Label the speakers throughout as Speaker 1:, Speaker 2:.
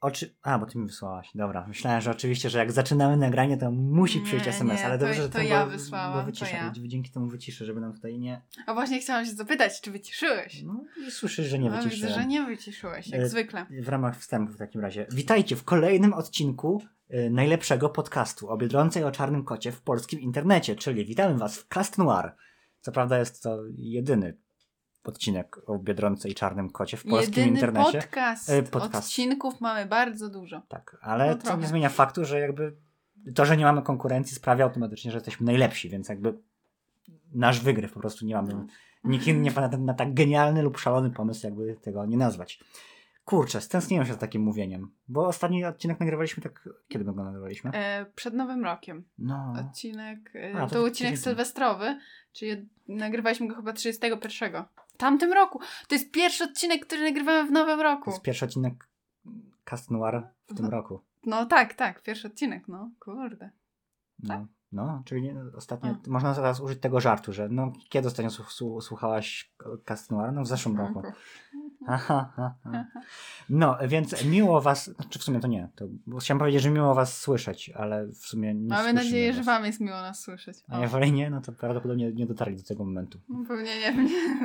Speaker 1: Oczy... A, bo ty mi wysłałaś. Dobra, myślałem, że oczywiście, że jak zaczynamy nagranie, to musi przyjść
Speaker 2: Nie,
Speaker 1: SMS,
Speaker 2: nie,
Speaker 1: ale
Speaker 2: to-
Speaker 1: dobrze, że
Speaker 2: to
Speaker 1: to
Speaker 2: ja
Speaker 1: bo-
Speaker 2: wysłałam,
Speaker 1: Bo
Speaker 2: to
Speaker 1: wyciszę,
Speaker 2: ja.
Speaker 1: dzięki temu wyciszę, żeby nam tutaj nie...
Speaker 2: A właśnie chciałam się zapytać, czy wyciszyłeś?
Speaker 1: No i słyszysz, że nie
Speaker 2: No, widzę,
Speaker 1: wyciszyłem.
Speaker 2: że nie wyciszyłeś, jak
Speaker 1: E,
Speaker 2: zwykle.
Speaker 1: W ramach wstępu w takim razie. Witajcie w kolejnym odcinku y, najlepszego podcastu o Biedronce i o Czarnym Kocie w polskim internecie, czyli witamy was w Cast Noir. Co prawda jest to jedyny odcinek o Biedronce i Czarnym Kocie w polskim
Speaker 2: Jedyny
Speaker 1: internecie.
Speaker 2: podcast.
Speaker 1: E, podcast.
Speaker 2: Odcinków mamy bardzo dużo.
Speaker 1: Tak, ale
Speaker 2: No
Speaker 1: to
Speaker 2: trochę.
Speaker 1: nie zmienia faktu, że jakby to, że nie mamy konkurencji sprawia automatycznie, że jesteśmy najlepsi, więc jakby nasz wygryw po prostu nie mamy. Nikt inny nie wpadł na, tak genialny lub szalony pomysł, jakby tego nie nazwać. Kurczę, stęskniłem się za takim mówieniem, bo ostatni odcinek nagrywaliśmy tak, kiedy my go nagrywaliśmy?
Speaker 2: E, przed Nowym Rokiem.
Speaker 1: No,
Speaker 2: Odcinek, e,
Speaker 1: A, to
Speaker 2: to
Speaker 1: tydzień
Speaker 2: odcinek sylwestrowy, czyli nagrywaliśmy go chyba 31. W tamtym roku. To jest pierwszy odcinek, który nagrywamy w Nowym
Speaker 1: to
Speaker 2: roku.
Speaker 1: jest pierwszy odcinek Cast Noir w tym
Speaker 2: No.
Speaker 1: roku.
Speaker 2: No tak, tak, pierwszy odcinek, no kurde. Tak?
Speaker 1: No, no czyli ostatnio, można teraz użyć tego żartu, że no, kiedy ostatnio słu- słu- słuchałaś Cast Noir? No w zeszłym roku. Aha, aha, aha. No, więc miło was, znaczy w sumie to nie, to, chciałem powiedzieć, że miło was słyszeć, ale w sumie nie
Speaker 2: Mamy nadzieję, że
Speaker 1: was.
Speaker 2: wam jest miło nas słyszeć.
Speaker 1: A jeżeli nie, no to prawdopodobnie nie dotarli do tego momentu.
Speaker 2: Pewnie nie,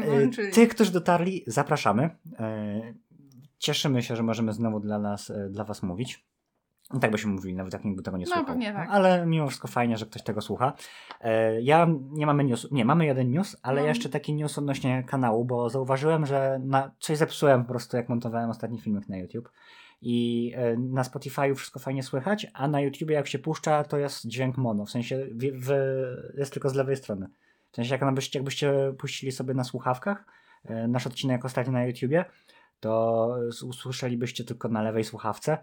Speaker 2: nie włączyli.
Speaker 1: Tych, którzy dotarli, zapraszamy. E, Cieszymy się, że możemy znowu dla nas, e, dla was mówić. I tak byśmy mówili, nawet jak nikt by tego nie
Speaker 2: No,
Speaker 1: słuchał.
Speaker 2: pewnie tak.
Speaker 1: Ale mimo wszystko fajnie, że ktoś tego słucha. E, Ja nie mamy news, nie, mamy jeden news, ale
Speaker 2: No.
Speaker 1: jeszcze taki news odnośnie kanału, bo zauważyłem, że na, coś zepsułem po prostu, jak montowałem ostatni filmik na YouTube. I e, na Spotify'u wszystko fajnie słychać, a na YouTubie jak się puszcza, to jest dźwięk mono. W sensie w, w, jest tylko z lewej strony. W sensie jak byście, jakbyście puścili sobie na słuchawkach e, nasz odcinek ostatni na YouTubie, to usłyszelibyście tylko na lewej słuchawce,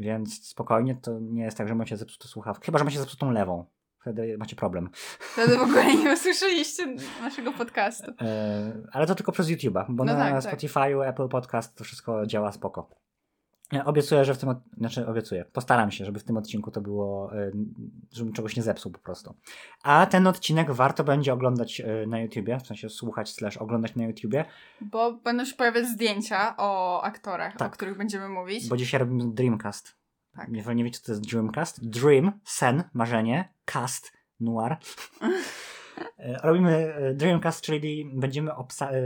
Speaker 1: więc spokojnie, to nie jest tak, że macie zepsutą słuchawkę. Chyba, że macie zepsutą lewą. Wtedy macie problem.
Speaker 2: Wtedy w ogóle nie usłyszeliście naszego podcastu.
Speaker 1: E, ale to tylko przez YouTube'a, bo
Speaker 2: No
Speaker 1: na
Speaker 2: tak, tak.
Speaker 1: Spotify'u, Apple Podcast to wszystko działa spoko. Obiecuję, że w tym, znaczy obiecuję, postaram się, żeby w tym odcinku to było, e, żebym czegoś nie zepsuł po prostu. A ten odcinek warto będzie oglądać e, na YouTubie, w sensie słuchać slash oglądać na YouTubie,
Speaker 2: Bo będą się pojawiać zdjęcia o aktorach,
Speaker 1: Tak.
Speaker 2: o których będziemy mówić.
Speaker 1: bo dzisiaj robimy Dreamcast.
Speaker 2: Tak.
Speaker 1: Jeżeli nie wiecie, co to jest Dreamcast, Dream, sen, marzenie, cast, noir. E, Robimy e, Dreamcast, czyli będziemy obsa... e,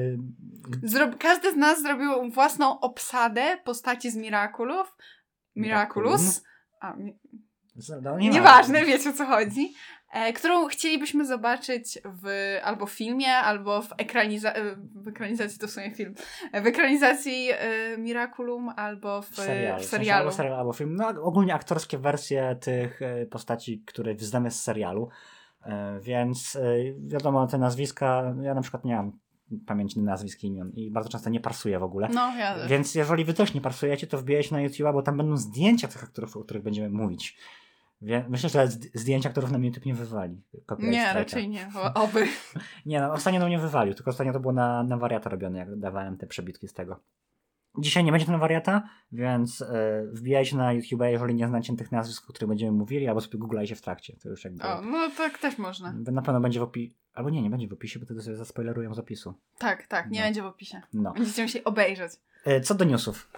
Speaker 2: Zrob- każdy z nas zrobił własną obsadę postaci z Miraculów. Miraculous. A, mi-
Speaker 1: no, nie ma-
Speaker 2: nieważne, wiecie o co chodzi. E, którą chcielibyśmy zobaczyć w albo w filmie, albo w, ekraniza- w ekranizacji, to w sumie film, w ekranizacji e, Miraculum, albo w,
Speaker 1: w serialu.
Speaker 2: w serialu.
Speaker 1: albo serial, albo film. No, ogólnie aktorskie wersje tych postaci, które znamy z serialu. E, Więc e, wiadomo, te nazwiska, ja na przykład nie mam pamięci nazwisk imion i bardzo często nie parsuję w ogóle.
Speaker 2: No, ja.
Speaker 1: Więc jeżeli wy też nie parsujecie, to wbijajcie na YouTube'a, bo tam będą zdjęcia tych aktorów, o których będziemy mówić. Wie- Myślę, że zd- zdjęcia, których nam YouTube nie wywali.
Speaker 2: Nie, raczej nie, oby.
Speaker 1: Nie, no ostatnio do mnie wywalił, tylko ostatnio to było na, na wariata robione, jak dawałem te przebitki z tego. Dzisiaj nie będzie na wariata, więc y, wbijajcie na YouTube, jeżeli nie znacie tych nazwisk, o których będziemy mówili, albo sobie googlajcie w trakcie. To już jakby.
Speaker 2: O, no tak też można.
Speaker 1: Na pewno będzie w opisie. Albo nie, nie będzie w opisie, bo wtedy sobie zaspoilerują z opisu.
Speaker 2: Tak, tak, nie
Speaker 1: No.
Speaker 2: będzie w opisie.
Speaker 1: No.
Speaker 2: Będziecie musieli obejrzeć.
Speaker 1: Y, co do newsów.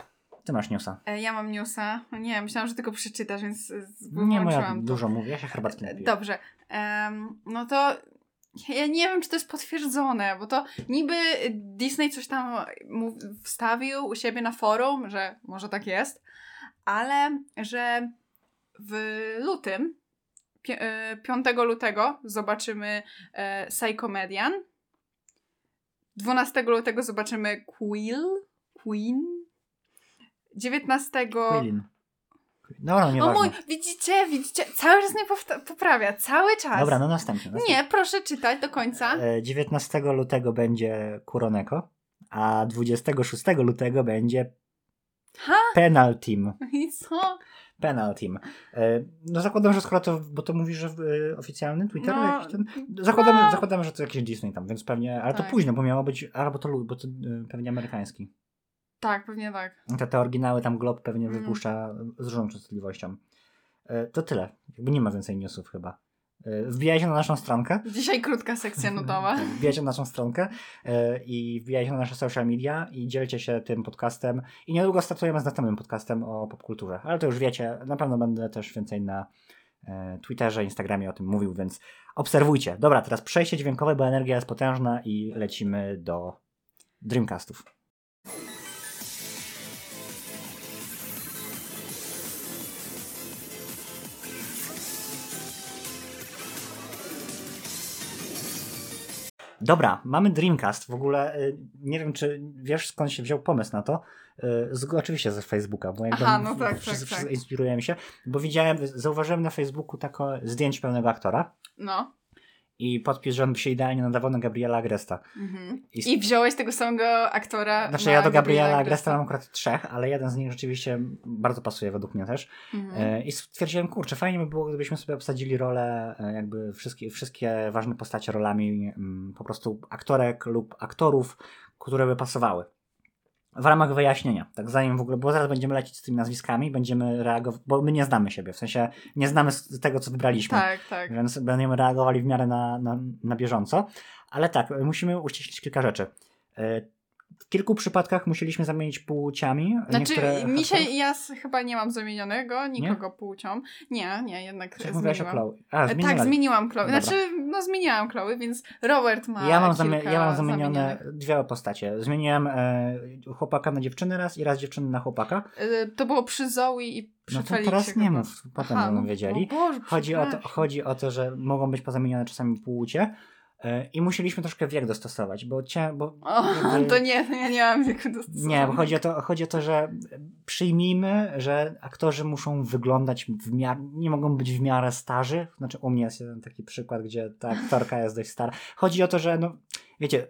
Speaker 1: Ty masz newsa.
Speaker 2: E, Ja mam newsa. Nie, myślałam, że tylko przeczytasz, więc e,
Speaker 1: Nie, bo ja
Speaker 2: wyłączyłam to.
Speaker 1: dużo mówię, ja się herbatki
Speaker 2: E,
Speaker 1: napiję.
Speaker 2: Dobrze. Em, no to ja nie wiem, czy to jest potwierdzone, bo to niby Disney coś tam wstawił u siebie na forum, że może tak jest, ale że w lutym, pi- e, 5 lutego zobaczymy e, Psychomedian, 12 lutego zobaczymy Quill, Queen, 19
Speaker 1: Quillin. Dobra, no
Speaker 2: o
Speaker 1: nieważne.
Speaker 2: mój, widzicie, widzicie, cały czas mnie poprawia, cały czas.
Speaker 1: Dobra, no następny. następny.
Speaker 2: Nie, proszę czytać do końca.
Speaker 1: E, 19 lutego będzie Kuroneko, a 26 lutego będzie
Speaker 2: Ha?
Speaker 1: Penal Team.
Speaker 2: I co?
Speaker 1: Penal Team. E, No zakładam, że skoro to, bo to mówisz, że e, oficjalny Twitter,
Speaker 2: No,
Speaker 1: ten, zakładamy,
Speaker 2: no.
Speaker 1: zakładamy, że to jakiś Disney tam, więc pewnie, ale to
Speaker 2: Tak.
Speaker 1: późno, bo miało być, albo to, bo to e, pewnie amerykański.
Speaker 2: Tak, pewnie tak.
Speaker 1: Te, te oryginały tam Glob pewnie
Speaker 2: Mm.
Speaker 1: wypuszcza z różną częstotliwością. E, To tyle. Jakby nie ma więcej newsów chyba. E, Wbijajcie na naszą stronkę.
Speaker 2: Dzisiaj krótka sekcja nutowa.
Speaker 1: Tak, Wbijajcie na naszą stronkę e, i wbijajcie na nasze social media i dzielcie się tym podcastem. I niedługo startujemy z następnym podcastem o popkulturze. Ale to już wiecie, na pewno będę też więcej na Twitterze, Instagramie o tym mówił, więc obserwujcie. Dobra, teraz przejście dźwiękowe, bo energia jest potężna i lecimy do Dreamcastów. Dobra, mamy Dreamcast. W ogóle y, nie wiem, czy wiesz skąd się wziął pomysł na to. Y, Z, oczywiście ze Facebooka, bo jakby
Speaker 2: Aha, no tak,
Speaker 1: wszyscy,
Speaker 2: tak, tak.
Speaker 1: inspirujemy się, bo widziałem, zauważyłem na Facebooku takie zdjęcie pełnego aktora
Speaker 2: No.
Speaker 1: I podpis, że on by się idealnie nadawał na Gabriela Agresta.
Speaker 2: Mhm.
Speaker 1: I,
Speaker 2: I wziąłeś tego samego aktora.
Speaker 1: znaczy
Speaker 2: na
Speaker 1: ja do Gabriela Agresta mam akurat trzech, ale jeden z nich rzeczywiście bardzo pasuje według mnie też.
Speaker 2: Mhm.
Speaker 1: E, I stwierdziłem, kurczę, fajnie by było, gdybyśmy sobie obsadzili rolę, e, jakby wszystkie, wszystkie ważne postacie rolami mm, po prostu aktorek lub aktorów, które by pasowały. W ramach wyjaśnienia, tak zanim w ogóle, bo zaraz będziemy lecieć z tymi nazwiskami, będziemy reagować, bo my nie znamy siebie, w sensie nie znamy tego, co wybraliśmy,
Speaker 2: Tak, tak.
Speaker 1: więc będziemy reagowali w miarę na, na, na bieżąco. Ale tak, musimy uściślić kilka rzeczy. W kilku przypadkach musieliśmy zamienić płciami.
Speaker 2: Znaczy, mi się, ja chyba nie mam zamienionego, nikogo płcią. Nie, nie, jednak
Speaker 1: Czy mówiłaś o
Speaker 2: zmieniłam.
Speaker 1: Chloe? A,
Speaker 2: E, Tak, zmieniłam Chloe.
Speaker 1: Dobra.
Speaker 2: Znaczy, no zmieniałam Chloe, więc Robert ma
Speaker 1: Ja mam, zami- ja mam zamienione dwie postacie. Zmieniłem e, chłopaka na dziewczynę raz i raz dziewczynę na chłopaka.
Speaker 2: E, To było przy Zoe i przy
Speaker 1: No to
Speaker 2: Feliksie
Speaker 1: teraz nie mów, potem
Speaker 2: Aha,
Speaker 1: będą
Speaker 2: no-
Speaker 1: wiedzieli.
Speaker 2: Boże,
Speaker 1: Chodzi o, to, chodzi o to, że mogą być pozamienione czasami płcie i musieliśmy troszkę wiek dostosować, bo, bo
Speaker 2: O,
Speaker 1: jakby-
Speaker 2: to nie, ja nie mam wieku dostosowania.
Speaker 1: Nie, bo chodzi o, to, chodzi o to, że przyjmijmy, że aktorzy muszą wyglądać w miarę, nie mogą być w miarę starzy. Znaczy u mnie jest jeden taki przykład, gdzie ta aktorka jest dość stara. Chodzi o to, że no, wiecie,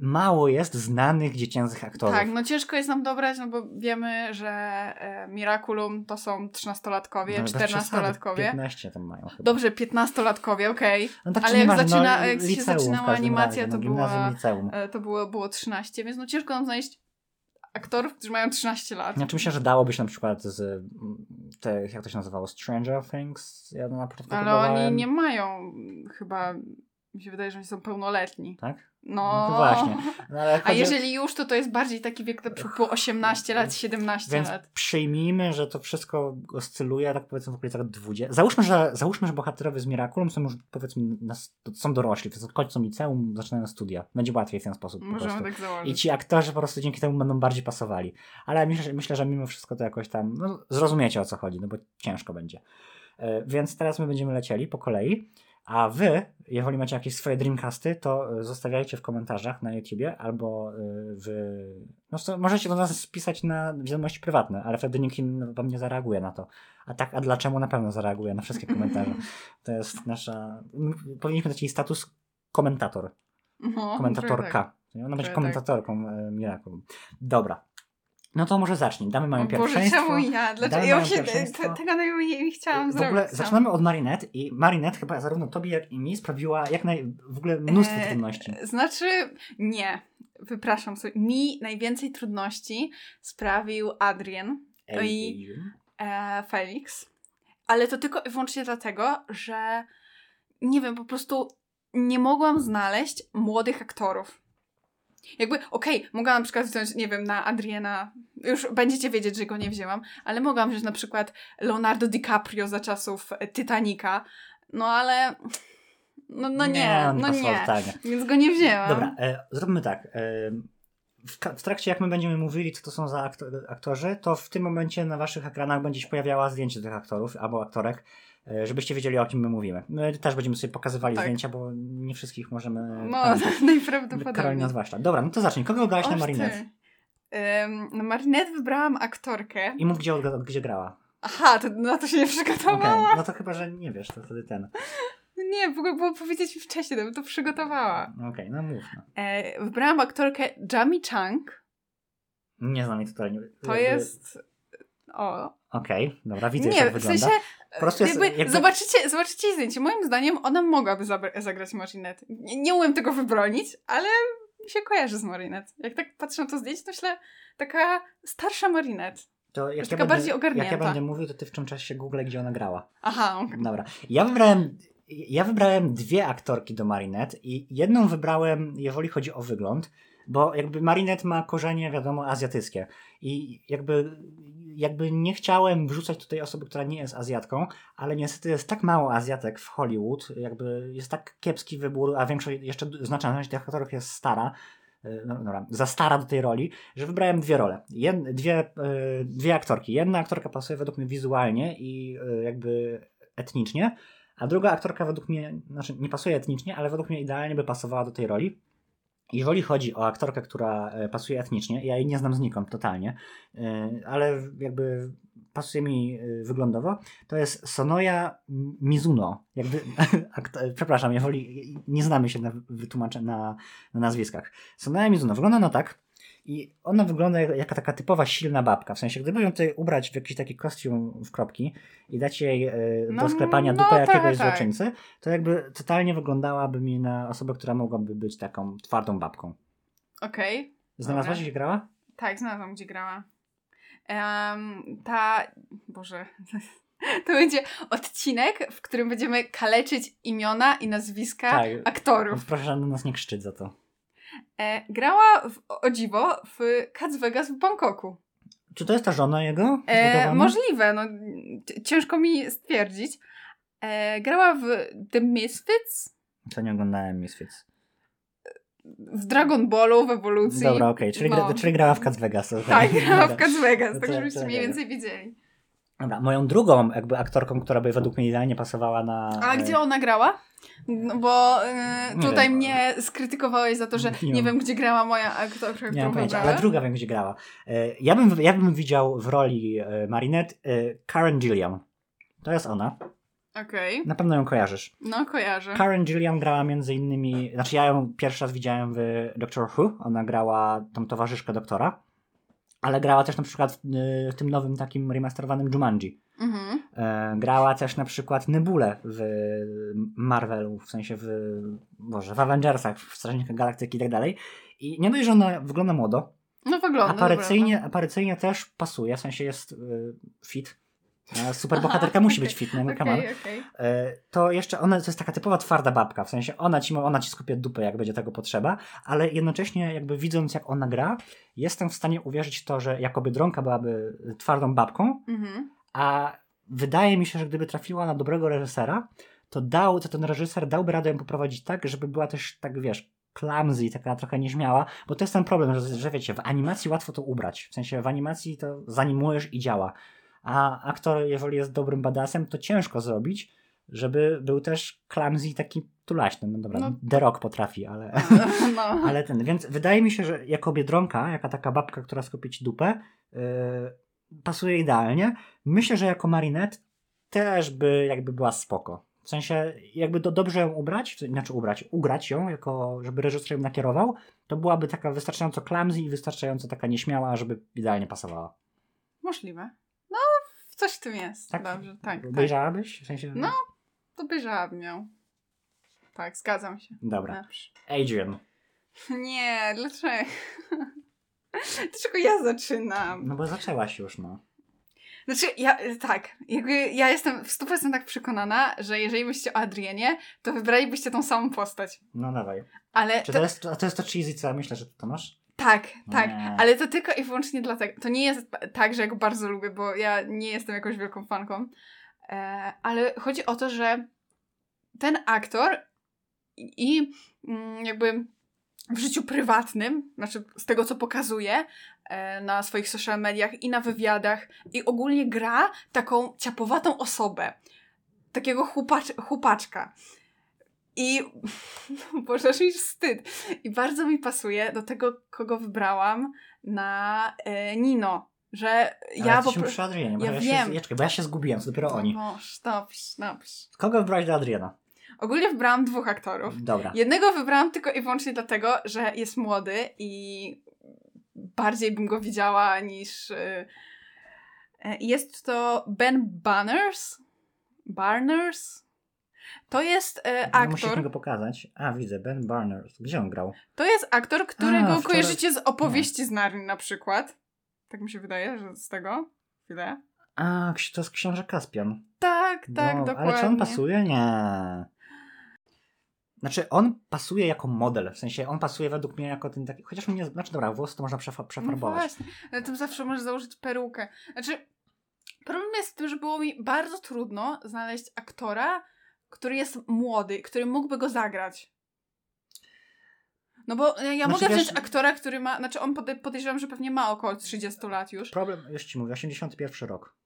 Speaker 1: mało jest znanych dziecięcych aktorów.
Speaker 2: Tak, no ciężko jest nam dobrać, no bo wiemy, że e, Miraculum to są 13-latkowie,
Speaker 1: No, bez przesady,
Speaker 2: 14-latkowie.
Speaker 1: 15 tam mają chyba.
Speaker 2: Dobrze, 15-latkowie, okej.
Speaker 1: No tak
Speaker 2: ale jak
Speaker 1: nieważne,
Speaker 2: zaczyna-
Speaker 1: no,
Speaker 2: jak się
Speaker 1: liceum
Speaker 2: zaczynała animacja,
Speaker 1: razie,
Speaker 2: to
Speaker 1: no, gimnazjum,
Speaker 2: była-
Speaker 1: liceum.
Speaker 2: E, To było, było 13, więc no ciężko nam znaleźć aktorów, którzy mają 13 lat.
Speaker 1: Znaczy myślę, że dałoby się na przykład z mm, te, jak to się nazywało, Stranger Things. Ja na początku
Speaker 2: Ale
Speaker 1: próbowałem.
Speaker 2: oni nie mają chyba, mi się wydaje, że oni są pełnoletni.
Speaker 1: Tak?
Speaker 2: No,
Speaker 1: No to właśnie. No, ale
Speaker 2: A
Speaker 1: chodzi o-
Speaker 2: jeżeli już, to to jest bardziej taki wiek na przykład po 18 lat, 17
Speaker 1: Więc
Speaker 2: lat.
Speaker 1: przyjmijmy, że to wszystko oscyluje, tak powiedzmy w okolicach 20. Załóżmy, że, załóżmy, że bohaterowie z Miraculum są już powiedzmy na, są dorośli, więc kończą liceum, zaczynają studia. Będzie łatwiej w ten sposób po
Speaker 2: Możemy tak
Speaker 1: I
Speaker 2: założyć.
Speaker 1: ci aktorzy po prostu dzięki temu będą bardziej pasowali. Ale myślę, myślę że mimo wszystko to jakoś tam no, zrozumiecie o co chodzi, no bo ciężko będzie. E, Więc teraz my będziemy lecieli po kolei. A wy, jeżeli macie jakieś swoje Dreamcasty, to e, zostawiajcie w komentarzach na YouTubie albo e, w. No możecie do nas spisać na wiadomości prywatne, ale wtedy nikt inny wam nie zareaguje na to. A tak, a dlaczego na pewno zareaguje na wszystkie komentarze? To jest nasza. Powinniśmy dać jej status komentator
Speaker 2: No, trochę tak.
Speaker 1: komentatorka. Ona będzie
Speaker 2: Trochę
Speaker 1: komentatorką e, Miraculum. Dobra. No to może zacznij. Damy mamy
Speaker 2: O Boże,
Speaker 1: pierwszeństwo.
Speaker 2: czemu ja? Dlaczego ja
Speaker 1: pierwszeństwo.
Speaker 2: te, tego najmniej chciałam
Speaker 1: w
Speaker 2: zrobić.
Speaker 1: ogóle
Speaker 2: sam.
Speaker 1: zaczynamy od Marinette i Marinette chyba zarówno tobie, jak i mi sprawiła jak naj, w ogóle mnóstwo
Speaker 2: E,
Speaker 1: trudności.
Speaker 2: Znaczy, nie. Wypraszam sobie. Mi najwięcej trudności sprawił Adrian i- e, Felix. Ale to tylko i wyłącznie dlatego, że nie wiem, po prostu nie mogłam znaleźć młodych aktorów. Jakby, okej, mogłam na przykład wziąć, nie wiem, na Adriana, już będziecie wiedzieć, że go nie wzięłam, ale mogłam wziąć na przykład Leonardo DiCaprio za czasów e, Titanica, no ale, no, no nie,
Speaker 1: on
Speaker 2: no nie,
Speaker 1: totalnie.
Speaker 2: więc go nie wzięłam.
Speaker 1: Dobra, e, zróbmy tak. E, w, w trakcie jak my będziemy mówili, co to są za akto- aktorzy, to w tym momencie na waszych ekranach będzie się pojawiała zdjęcie tych aktorów albo aktorek, żebyście wiedzieli o kim my mówimy. My też będziemy sobie pokazywali
Speaker 2: Tak.
Speaker 1: zdjęcia, bo nie wszystkich możemy
Speaker 2: No,
Speaker 1: pamiętać.
Speaker 2: najprawdopodobniej.
Speaker 1: Karolina zwłaszcza. Dobra, no to zacznij. Kogo wybrałaś na. Marinette?
Speaker 2: Ym, na Marinette wybrałam aktorkę.
Speaker 1: I mów, gdzie, gdzie grała.
Speaker 2: Aha, to, na to się nie
Speaker 1: Okej,
Speaker 2: przygotowałam.
Speaker 1: no to chyba, że nie wiesz, to wtedy ten.
Speaker 2: Nie, w ogóle było powiedzieć mi wcześniej, to bym to przygotowała.
Speaker 1: Okej, no mów. No.
Speaker 2: E, wybrałam aktorkę Jamie Chang.
Speaker 1: Nie znam jej tutaj.
Speaker 2: To jest... O.
Speaker 1: Okej, dobra, widzę
Speaker 2: nie,
Speaker 1: jak
Speaker 2: w
Speaker 1: wygląda.
Speaker 2: sensie...
Speaker 1: Po prostu jest
Speaker 2: jakby,
Speaker 1: jakby-
Speaker 2: Zobaczycie, zobaczycie jej zdjęcie. Moim zdaniem ona mogłaby zagrać Marinette. Nie, nie umiem tego wybronić, ale mi się kojarzy z Marinette. Jak tak patrzę na to zdjęcie, to myślę, taka starsza Marinette.
Speaker 1: To jak ja
Speaker 2: taka
Speaker 1: będę,
Speaker 2: bardziej
Speaker 1: Jak ja
Speaker 2: ogarnięta.
Speaker 1: będę mówił, to ty w czym czasie Google, gdzie ona grała.
Speaker 2: Aha, okej.
Speaker 1: Dobra. Ja wybrałem ja wybrałem dwie aktorki do Marinette i jedną wybrałem, jeżeli chodzi o wygląd, bo jakby Marinette ma korzenie, wiadomo, azjatyckie i jakby, jakby nie chciałem wrzucać tutaj osoby, która nie jest Azjatką, ale niestety jest tak mało Azjatek w Hollywood, jakby jest tak kiepski wybór, a większość, jeszcze znaczna część tych aktorów jest stara, y, no, dobra, za stara do tej roli, że wybrałem dwie role. Jed, dwie, y, dwie aktorki. Jedna aktorka pasuje według mnie wizualnie i y, jakby etnicznie, a druga aktorka według mnie, znaczy nie pasuje etnicznie, ale według mnie idealnie by pasowała do tej roli. Jeżeli chodzi o aktorkę, która e, pasuje etnicznie, ja jej nie znam znikąd totalnie, e, ale jakby pasuje mi e, wyglądowo, to jest Sonoya Mizuno. Jakby, przepraszam, jeżeli nie znamy się na, na, na nazwiskach. Sonoya Mizuno wygląda no tak, i ona wygląda jak, taka typowa silna babka. W sensie, gdyby ją tutaj ubrać w jakiś taki kostium w kropki i dać jej e, do no, sklepania no, dupę tak, jakiegoś tak. złoczyńcy, to jakby totalnie wyglądałaby mi na osobę, która mogłaby być taką twardą babką.
Speaker 2: Okej. Okay.
Speaker 1: Znalazłaś, gdzie grała?
Speaker 2: Tak, znalazłam, gdzie grała. Um, ta... Boże... To będzie odcinek, w którym będziemy kaleczyć imiona i nazwiska tak. aktorów.
Speaker 1: Proszę na nas nie krzyczeć za to.
Speaker 2: E, grała w, o dziwo w Cats Vegas w Bangkoku.
Speaker 1: Czy to jest ta żona jego?
Speaker 2: E, możliwe, no ciężko mi stwierdzić. E, grała w The Misfits.
Speaker 1: To nie oglądałem Misfits.
Speaker 2: W Dragon Ballu, w ewolucji.
Speaker 1: Dobra, okej, okay. czyli, no. gra, czyli grała w Cats Vegas.
Speaker 2: Tak, grała w Cats Vegas, tak żebyście mniej więcej widzieli.
Speaker 1: Dobra, moją drugą jakby aktorką, która by według mnie idealnie pasowała na...
Speaker 2: A gdzie ona grała? No bo y, tutaj wiem. mnie skrytykowałeś za to, że nie, nie wiem, gdzie grała moja aktorka,
Speaker 1: nie którą pojęcia, Ale druga wiem, gdzie grała. Y, ja, bym, ja bym widział w roli y, Marinette Karen Gilliam. To jest ona.
Speaker 2: Okej. Okay.
Speaker 1: Na pewno ją kojarzysz.
Speaker 2: No, kojarzę.
Speaker 1: Karen Gilliam grała między innymi, znaczy ja ją pierwszy raz widziałem w Doctor Who. Ona grała tą towarzyszkę doktora ale grała też na przykład w, w tym nowym takim remasterowanym Jumanji. Mhm. E, grała też na przykład Nebulę w Marvelu, w sensie w, Boże, w Avengersach, w Strażnikach Galaktyki i tak dalej. I nie dość, że ona wygląda młodo.
Speaker 2: No wygląda.
Speaker 1: Aparycyjnie, aparycyjnie też pasuje, w sensie jest y, fit. Super bohaterka musi być fit, no okay, okay. To jeszcze ona to jest taka typowa twarda babka, w sensie ona ci, ona ci skupia dupę, jak będzie tego potrzeba, ale jednocześnie jakby widząc jak ona gra, jestem w stanie uwierzyć w to, że jako Biedronka byłaby twardą babką, mm-hmm. A wydaje mi się, że gdyby trafiła na dobrego reżysera, to dał, to ten reżyser dałby radę ją poprowadzić tak, żeby była też tak, wiesz, clumsy, taka trochę nieśmiała, bo to jest ten problem, że, że wiecie, w animacji łatwo to ubrać, w sensie w animacji to zanimujesz i działa a aktor, jeżeli jest dobrym badasem, to ciężko zrobić, żeby był też clumsy taki tulaśny. No dobra, no. The Rock potrafi, ale, no. ale ten. Więc wydaje mi się, że jako Biedronka, jaka taka babka, która skupi ci dupę, yy, pasuje idealnie. Myślę, że jako Marinette też by jakby była spoko. W sensie, jakby do, dobrze ją ubrać, znaczy ubrać, ugrać ją, jako żeby reżyser ją nakierował, to byłaby taka wystarczająco clumsy i wystarczająco taka nieśmiała, żeby idealnie pasowała.
Speaker 2: Możliwe. No, coś w tym jest. Tak? Dobrze, tak.
Speaker 1: Obejrzałabyś? W sensie...
Speaker 2: No, obejrzałabym ją. Tak, zgadzam się.
Speaker 1: Dobra. Adrian.
Speaker 2: Nie, dlaczego? dlaczego ja zaczynam?
Speaker 1: No bo zaczęłaś już, no.
Speaker 2: Znaczy, ja, tak, jakby ja jestem w 100% przekonana, że jeżeli byście o Adrienie, to wybralibyście tą samą postać.
Speaker 1: No dawaj.
Speaker 2: Ale
Speaker 1: Czy to, to jest, to jest to cheesy, co ja myślę, że to masz?
Speaker 2: Tak, tak, nie. ale to tylko i wyłącznie dlatego. To nie jest tak, że ja go bardzo lubię, bo ja nie jestem jakąś wielką fanką, e, ale chodzi o to, że ten aktor i, i mm, jakby w życiu prywatnym, znaczy z tego co pokazuje e, na swoich social mediach i na wywiadach i ogólnie gra taką ciapowatą osobę, takiego chłopacz, chłopaczka. I boże, aż mi wstyd. I bardzo mi pasuje do tego, kogo wybrałam na e, Nino. Że ja
Speaker 1: Ale po przy Adrianie, bo ja, ja wiem. Się, bo ja się zgubiłem, to dopiero oni.
Speaker 2: No, dobrze, dobrze.
Speaker 1: Kogo wybrać do Adriana?
Speaker 2: Ogólnie wybrałam dwóch aktorów.
Speaker 1: Dobra.
Speaker 2: Jednego wybrałam tylko i wyłącznie dlatego, że jest młody i bardziej bym go widziała niż. E, e, jest to Ben Banners. Barners? To jest e, aktor.
Speaker 1: Musisz mi go pokazać. A, widzę, Ben Barners. Gdzie on grał?
Speaker 2: To jest aktor, którego A, kojarzycie z opowieści nie. z Narni na przykład. Tak mi się wydaje, że z tego. Chwilę.
Speaker 1: A, to jest książę Kaspian.
Speaker 2: Tak, tak, no, dokładnie.
Speaker 1: Ale czy on pasuje? Nie. Znaczy, on pasuje jako model, w sensie on pasuje według mnie jako ten taki, chociaż on nie, znaczy dobra, włosy to można przefa-
Speaker 2: No
Speaker 1: przefarbować.
Speaker 2: właśnie, ale tym zawsze możesz założyć perukę. Znaczy, problem jest w tym, że było mi bardzo trudno znaleźć aktora, który jest młody, który mógłby go zagrać. No bo ja
Speaker 1: Znaczy,
Speaker 2: mogę
Speaker 1: wiesz-
Speaker 2: wziąć aktora, który ma, znaczy on pode- podejrzewam, że pewnie ma około 30 lat już.
Speaker 1: Problem, już ci mówię, 81 rok,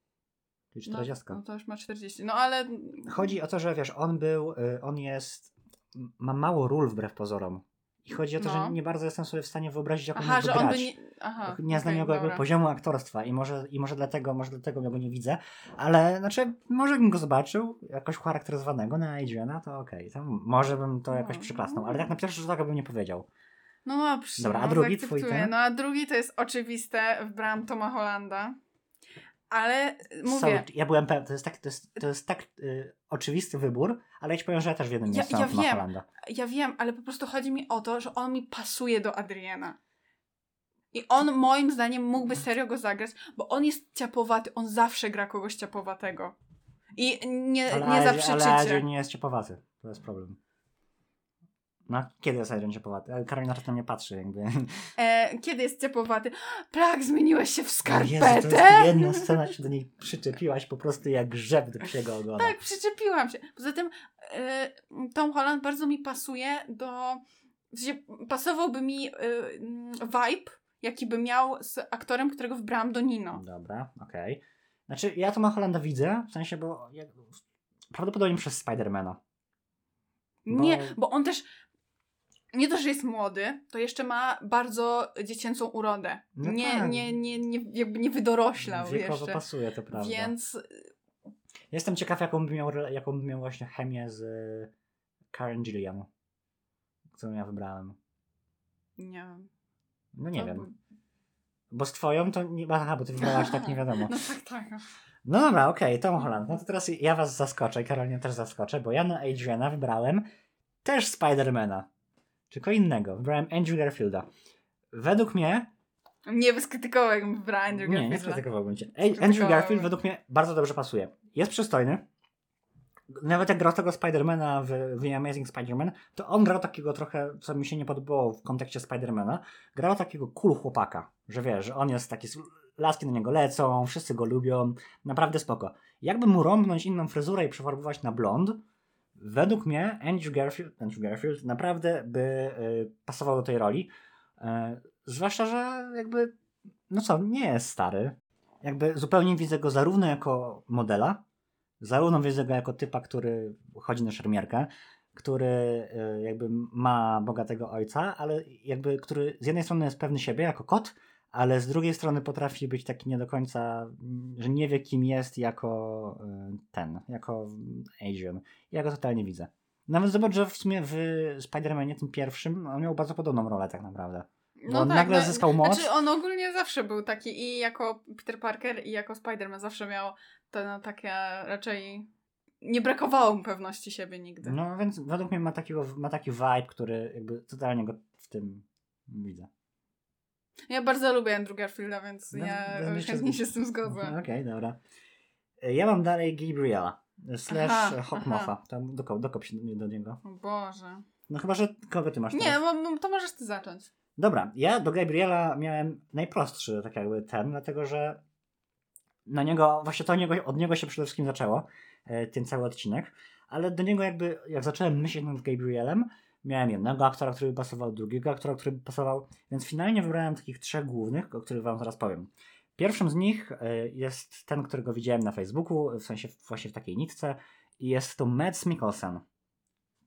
Speaker 1: czyli 40.
Speaker 2: No, no to już ma 40. No ale
Speaker 1: Chodzi o to, że wiesz, on był, y, on jest, ma mało ról wbrew pozorom. I chodzi o to,
Speaker 2: No.
Speaker 1: że nie bardzo jestem sobie w stanie wyobrazić, jak
Speaker 2: Aha,
Speaker 1: mógłby
Speaker 2: on by
Speaker 1: grać.
Speaker 2: nie. Aha.
Speaker 1: nie znam
Speaker 2: okej,
Speaker 1: jego
Speaker 2: dobra.
Speaker 1: poziomu aktorstwa i może, i może dlatego, może dlatego ja go nie widzę, ale znaczy, może bym go zobaczył jakoś charakteryzowanego na Adriana, to okej, to może bym to jakoś
Speaker 2: No.
Speaker 1: przyklasnął, ale tak na pierwszy rzut oka bym nie powiedział.
Speaker 2: No dobrze.
Speaker 1: Dobra, a
Speaker 2: no,
Speaker 1: drugi twój ten?
Speaker 2: No a drugi to jest oczywiste, wybrałam Toma Hollanda. Ale y, mówię,
Speaker 1: Sorry, ja byłem pewien, to jest tak, to jest, to jest tak y, oczywisty wybór, ale ja ci powiem, że ja też w jednym
Speaker 2: Ja-
Speaker 1: miejscu
Speaker 2: ja wiem. Ja wiem, ale po prostu chodzi mi o to, że on mi pasuje do Adriana. I on moim zdaniem mógłby serio go zagrać, bo on jest ciapowaty, on zawsze gra kogoś ciapowatego. I nie,
Speaker 1: Ale,
Speaker 2: nie zaprzeczycie.
Speaker 1: ale Adrian nie jest ciapowaty, to jest problem. No, kiedy jest Adrian ciapowaty? Ale Karolina na mnie patrzy, jakby.
Speaker 2: E, kiedy jest ciapowaty? Plak, zmieniłeś się w
Speaker 1: Jezu,
Speaker 2: skarpetę?
Speaker 1: to jest jedna scena, się do niej przyczepiłaś po prostu jak grzeb do psiego ogona.
Speaker 2: Tak, przyczepiłam się. Poza tym e, Tom Holland bardzo mi pasuje do... W sensie, pasowałby mi e, vibe, jaki by miał z aktorem, którego wybrałam do Nino.
Speaker 1: Dobra, okej. Znaczy, ja Toma Hollanda widzę, w sensie, bo jak, prawdopodobnie przez Spidermana. Bo-
Speaker 2: Nie, bo on też nie to, że jest młody, to jeszcze ma bardzo dziecięcą urodę.
Speaker 1: No
Speaker 2: nie,
Speaker 1: tak.
Speaker 2: nie, nie, nie, jakby nie wydoroślał
Speaker 1: Wiekowo
Speaker 2: jeszcze.
Speaker 1: pasuje, to prawda.
Speaker 2: Więc
Speaker 1: Jestem ciekaw, jaką by miał, jaką by miał właśnie chemię z y, Karen Gillian, którą ja wybrałem.
Speaker 2: nie wiem.
Speaker 1: No nie
Speaker 2: To
Speaker 1: wiem. Bo z twoją to nie... Aha, bo ty wybrałaś tak nie wiadomo.
Speaker 2: No tak, tak.
Speaker 1: No dobra, okej, Tom Holland. No to teraz ja was zaskoczę i Karolinie też zaskoczę, bo ja na Adriana wybrałem też Spidermana. Tylko innego. Wybrałem Andrew Garfielda. Według mnie...
Speaker 2: Nie wyskrytykował, jakbym wybrała Andrew
Speaker 1: Nie, nie
Speaker 2: Garfielda.
Speaker 1: skrytykowałbym cię. Andrew Garfield według mnie bardzo dobrze pasuje. Jest przystojny. Nawet jak grał tego Spidermana w The Amazing Spider-Man, to on grał takiego trochę, co mi się nie podobało w kontekście Spidermana, grał takiego cool chłopaka, że wiesz, że on jest taki, laski na niego lecą, wszyscy go lubią, naprawdę spoko. Jakby mu rąbnąć inną fryzurę i przefarbować na blond, według mnie Andrew Garfield, Andrew Garfield naprawdę by y, pasował do tej roli. Y, zwłaszcza, że jakby, no co, nie jest stary. Jakby zupełnie widzę go zarówno jako modela, zarówno widzę go jako typa, który chodzi na szermierkę, który y, jakby ma bogatego ojca, ale jakby, który z jednej strony jest pewny siebie jako kot, ale z drugiej strony potrafi być taki nie do końca, że nie wie kim jest jako y, ten, jako Asian. Ja go totalnie widzę. Nawet zobacz, że w sumie w Spider-Manie tym pierwszym on miał bardzo podobną rolę tak naprawdę. Bo on nagle zyskał moc.
Speaker 2: No Znaczy on ogólnie zawsze był taki i jako Peter Parker i jako Spider-Man zawsze miał to no, takie raczej... Nie brakowało mu pewności siebie nigdy.
Speaker 1: No więc według mnie ma, takiego, ma taki vibe, który jakby totalnie go w tym widzę.
Speaker 2: Ja bardzo lubię Andrew Garfielda, więc
Speaker 1: No,
Speaker 2: ja
Speaker 1: no,
Speaker 2: chętnie się z tym zgodzę.
Speaker 1: Okej, dobra. E, Ja mam dalej Gabriela slash
Speaker 2: Aha,
Speaker 1: Hawkmoffa. Tam dokop, dokop się do, niego.
Speaker 2: O Boże.
Speaker 1: No chyba, że kogo ty masz
Speaker 2: Nie,
Speaker 1: teraz?
Speaker 2: bo, to możesz ty zacząć.
Speaker 1: Dobra, ja do Gabriela miałem najprostszy tak jakby ten, dlatego że na niego, właśnie to niego, od niego się przede wszystkim zaczęło e, ten cały odcinek, ale do niego jakby, jak zacząłem myśleć nad Gabrielem, miałem jednego aktora, który by pasował, drugiego aktora, który by pasował, więc finalnie wybrałem takich trzech głównych, o których wam zaraz powiem. Pierwszym z nich e, jest ten, którego widziałem na Facebooku, w sensie właśnie w takiej nitce i jest to Mads Mikkelsen.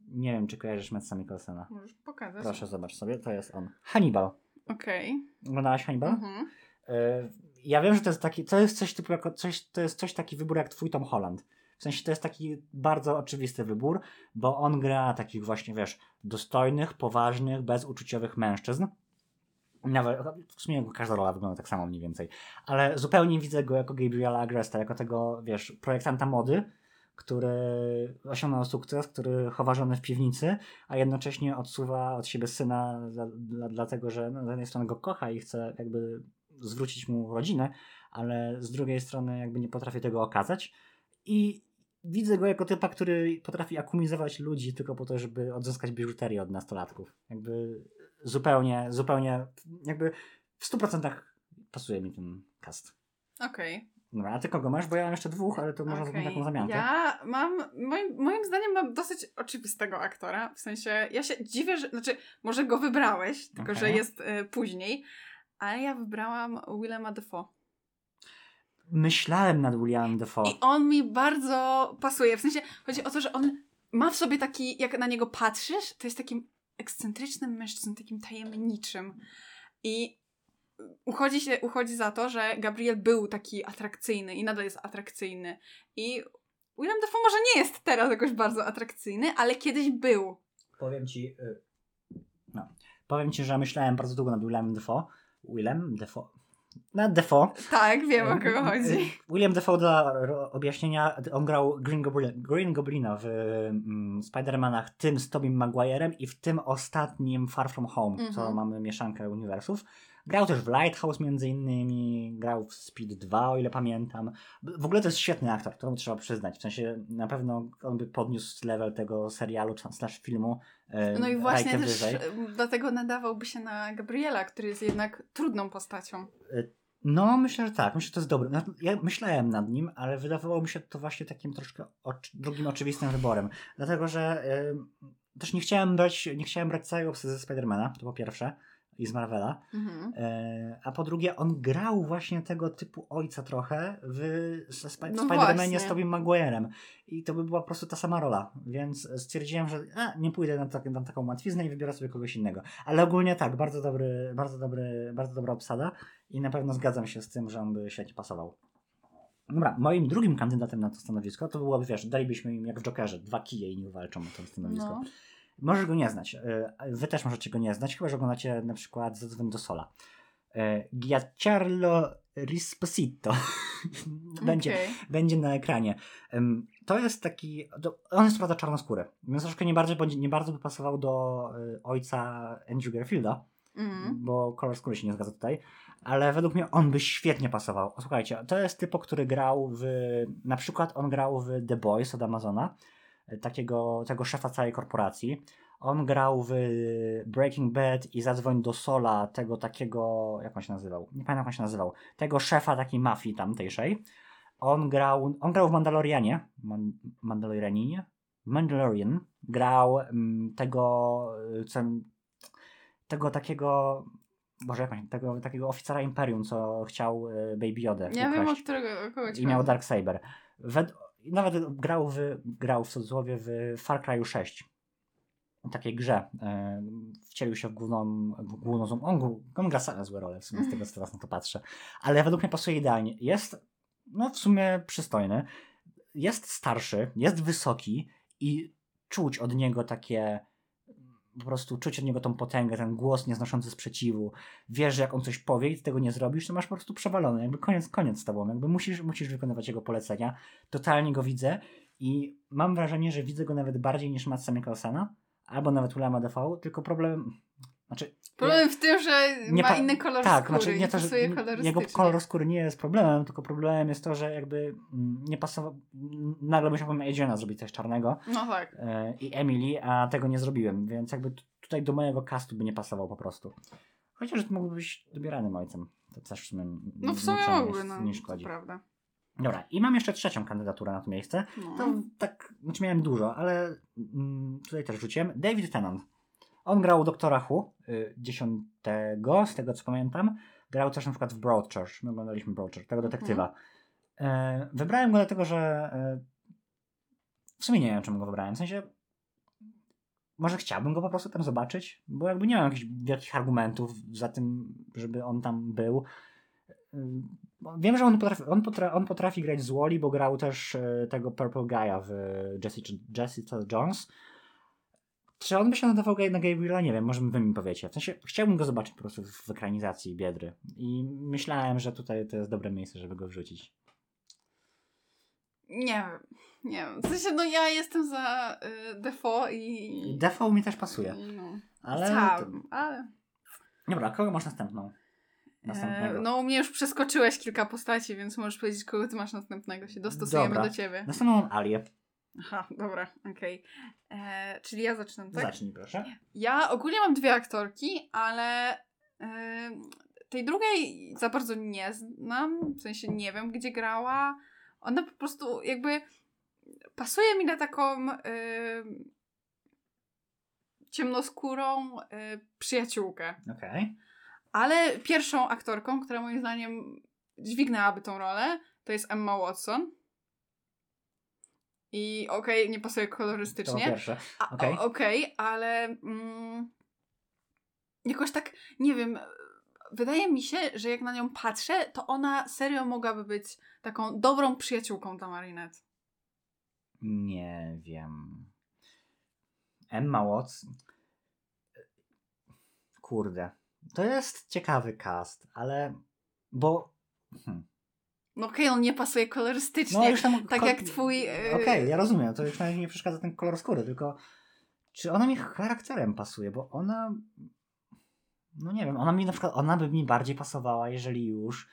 Speaker 1: Nie wiem, czy kojarzysz Madsa Mikkelsena.
Speaker 2: Możesz pokazać.
Speaker 1: Proszę, zobacz sobie, to jest on. Hannibal.
Speaker 2: Okej.
Speaker 1: Oglądałaś Hannibal?
Speaker 2: Mhm.
Speaker 1: Y, Ja wiem, że to jest taki, to jest coś typu jako coś, to jest coś taki wybór jak twój Tom Holland. W sensie to jest taki bardzo oczywisty wybór, bo on gra takich właśnie, wiesz, dostojnych, poważnych, bezuczuciowych mężczyzn. Nawet, w sumie każda rola wygląda tak samo mniej więcej. Ale zupełnie widzę go jako Gabriela Agresta, jako tego, wiesz, projektanta mody, który osiągnął sukces, który chowa żonę w piwnicy, a jednocześnie odsuwa od siebie syna dla, dla, dlatego, że no, z jednej strony go kocha i chce jakby zwrócić mu rodzinę, ale z drugiej strony jakby nie potrafi tego okazać. I widzę go jako typa, który potrafi akumizować ludzi tylko po to, żeby odzyskać biżuterię od nastolatków. Jakby zupełnie, zupełnie, jakby w 100% pasuje mi ten cast.
Speaker 2: Okej.
Speaker 1: Dobra, a ty kogo masz? Bo ja mam jeszcze dwóch, ale to można
Speaker 2: Okej.
Speaker 1: zrobić taką zamiankę.
Speaker 2: Ja mam, moim, moim zdaniem mam dosyć oczywistego aktora, w sensie ja się dziwię, że, znaczy może go wybrałeś, tylko że
Speaker 1: Okej.
Speaker 2: jest y, później, ale ja wybrałam Willema Dafoe.
Speaker 1: Myślałem nad Williamem Defoe.
Speaker 2: I on mi bardzo pasuje, w sensie chodzi o to, że on ma w sobie taki, jak na niego patrzysz, to jest takim ekscentrycznym mężczyzną, takim tajemniczym i uchodzi, się, uchodzi za to, że Gabriel był taki atrakcyjny i nadal jest atrakcyjny i William Dafoe może nie jest teraz jakoś bardzo atrakcyjny, ale kiedyś był.
Speaker 1: Powiem ci, y, no, powiem ci, że myślałem bardzo długo nad Williamem Defoe. Willem Defoe. Nad Defoe.
Speaker 2: Tak, wiem o kogo chodzi.
Speaker 1: William Defoe dla objaśnienia, on grał Green, Goblin, Green Goblina w mm, Spider-Manach, tym z Tobey Maguirem i w tym ostatnim Far From Home, co
Speaker 2: Mhm.
Speaker 1: mamy mieszankę uniwersów. Grał też w Lighthouse między innymi, grał w Speed 2, o ile pamiętam. W ogóle to jest świetny aktor, to trzeba przyznać. W sensie na pewno on by podniósł level tego serialu czy slash filmu. e,
Speaker 2: No i właśnie też
Speaker 1: wyżej.
Speaker 2: e, dlatego nadawałby się na Gabriela, który jest jednak trudną postacią.
Speaker 1: No, myślę, że tak. Myślę, że to jest dobre. No, Ja myślałem nad nim, ale wydawało mi się to właśnie takim troszkę ocz- drugim oczywistym wyborem. Dlatego, że y, też nie chciałem brać, nie chciałem brać całego ze Spidermana, to po pierwsze, i z Marvela.
Speaker 2: Mhm.
Speaker 1: E, a po drugie, on grał właśnie tego typu ojca trochę w Spi-
Speaker 2: No
Speaker 1: Spider-Manie z Tobey Maguirem. I to by była po prostu ta sama rola. Więc stwierdziłem, że a, nie pójdę na, tak, na taką łatwiznę i wybiorę sobie kogoś innego. Ale ogólnie tak, bardzo dobry, bardzo dobry, bardzo dobra obsada i na pewno zgadzam się z tym, że on by świetnie pasował. Dobra, moim drugim kandydatem na to stanowisko to byłoby, wiesz, dalibyśmy im jak w Jokerze, dwa kije i nie walczą o to stanowisko.
Speaker 2: No.
Speaker 1: Możesz go nie znać. e, Wy też możecie go nie znać, chyba że oglądacie na przykład Zadzwoń do Sola. E, Giancarlo Risposito będzie,
Speaker 2: Okej.
Speaker 1: będzie na ekranie. To jest taki. On jest prawda czarnoskóry, więc troszkę nie bardzo, nie bardzo by pasował do e, ojca Andrew Garfielda,
Speaker 2: Mhm.
Speaker 1: bo kolor skóry się nie zgadza tutaj. Ale według mnie on by świetnie pasował. Słuchajcie, to jest typo, który grał w. Na przykład on grał w The Boys od Amazona, takiego tego szefa całej korporacji. On grał w Breaking Bad i Zadzwoń do Sola, tego takiego, jak on się nazywał? Nie pamiętam jak on się nazywał. Tego szefa takiej mafii tamtejszej. On grał, on grał w Mandalorianie. Man, Mandalorianinie? Mandalorian. Grał mm, tego, co, tego takiego, Boże, jak tego takiego oficera Imperium, co chciał y, Baby Yoda
Speaker 2: Ja wiem o
Speaker 1: ukraść.
Speaker 2: którego o kogo
Speaker 1: I miał
Speaker 2: chodzi.
Speaker 1: Darksaber. Wed- nawet grał w, grał w cudzysłowie w Far Cry'u 6. Takiej grze. Wcielił się w główną, w główną on, on gra same złe role, w sumie z tego co teraz na to patrzę. Ale według mnie pasuje idealnie. Jest, no w sumie przystojny. Jest starszy, jest wysoki i czuć od niego takie po prostu czuć od niego tą potęgę, ten głos nieznoszący sprzeciwu. Wiesz, że jak on coś powie i ty tego nie zrobisz, to masz po prostu przewalone. Jakby koniec, koniec z tobą. Jakby musisz, musisz wykonywać jego polecenia. Totalnie go widzę i mam wrażenie, że widzę go nawet bardziej niż Matsa Mikkelsen'a albo nawet Willema Dafoe, tylko problem... Znaczy,
Speaker 2: Problem w tym, że
Speaker 1: Nie
Speaker 2: ma inny kolor
Speaker 1: tak,
Speaker 2: skóry
Speaker 1: znaczy nie to, że jego kolor skóry nie jest problemem, tylko problemem jest to, że jakby mm, nie pasował, nagle musiałbym Adriana zrobić coś czarnego
Speaker 2: No tak.
Speaker 1: e, i Emily, a tego nie zrobiłem, więc jakby tutaj do mojego castu by nie pasował po prostu. Chociaż mógłby być dobieranym ojcem. To też w sumie
Speaker 2: No w sumie mógłby,
Speaker 1: nie,
Speaker 2: no.
Speaker 1: nie szkodzi.
Speaker 2: prawda.
Speaker 1: Dobra, i mam jeszcze trzecią kandydaturę na to miejsce.
Speaker 2: No.
Speaker 1: To tak, znaczy miałem dużo, ale mm, tutaj też rzuciłem. David Tennant. On grał doktora Who, y, dziesiątego, z tego co pamiętam. Grał też na przykład w Broadchurch. My oglądaliśmy Broadchurch, tego detektywa. E, wybrałem go dlatego, że e, w sumie nie wiem, czemu go wybrałem. W sensie, może chciałbym go po prostu tam zobaczyć, bo jakby nie mam jakichś wielkich argumentów za tym, żeby on tam był. Y, Wiem, że on potrafi, on potrafi, on potrafi grać z Wally, bo grał też e, tego Purple Guy'a w Jessica, Jessica Jones. Czy on by się nadawał na Gabriela? Nie wiem, może wy mi powiecie. W sensie, chciałbym go zobaczyć po prostu w ekranizacji Biedry. I myślałem, że tutaj to jest dobre miejsce, żeby go wrzucić.
Speaker 2: Nie wiem. Nie wiem. W sensie, no ja jestem za y, Defoe i...
Speaker 1: Default mi też pasuje.
Speaker 2: no.
Speaker 1: Ale.
Speaker 2: Chciałabym, ale...
Speaker 1: Dobra, kogo masz następną? następnego.
Speaker 2: E, no u mnie już przeskoczyłeś kilka postaci, więc możesz powiedzieć, kogo ty masz następnego. Się dostosujemy
Speaker 1: Dobra.
Speaker 2: do ciebie.
Speaker 1: Następną mam Alię.
Speaker 2: Aha, dobra, okej. E, Czyli ja zaczynam, tak?
Speaker 1: Zacznij proszę.
Speaker 2: Ja ogólnie mam dwie aktorki, ale tej drugiej za bardzo nie znam, w sensie nie wiem, gdzie grała. Ona po prostu jakby pasuje mi na taką e, ciemnoskórą e, przyjaciółkę.
Speaker 1: Okej.
Speaker 2: Ale pierwszą aktorką, która moim zdaniem dźwignęłaby tą rolę, to jest Emma Watson. I okej, nie pasuje
Speaker 1: To
Speaker 2: kolorystycznie.
Speaker 1: pierwsze.
Speaker 2: A,
Speaker 1: Okej.
Speaker 2: o- Okej, ale mm, jakoś tak, nie wiem, wydaje mi się, że jak na nią patrzę, to ona serio mogłaby być taką dobrą przyjaciółką dla Marinette.
Speaker 1: Nie wiem. Emma Watson. Kurde. To jest ciekawy cast, ale. Bo. Hmm.
Speaker 2: No okej, on nie pasuje kolorystycznie.
Speaker 1: No już tam.
Speaker 2: tak jak twój... yy,
Speaker 1: Okej, ja rozumiem. To już nawet nie przeszkadza ten kolor skóry, tylko. Czy ona mi charakterem pasuje? Bo ona. No nie wiem, ona mi na przykład. Ona by mi bardziej pasowała, jeżeli już.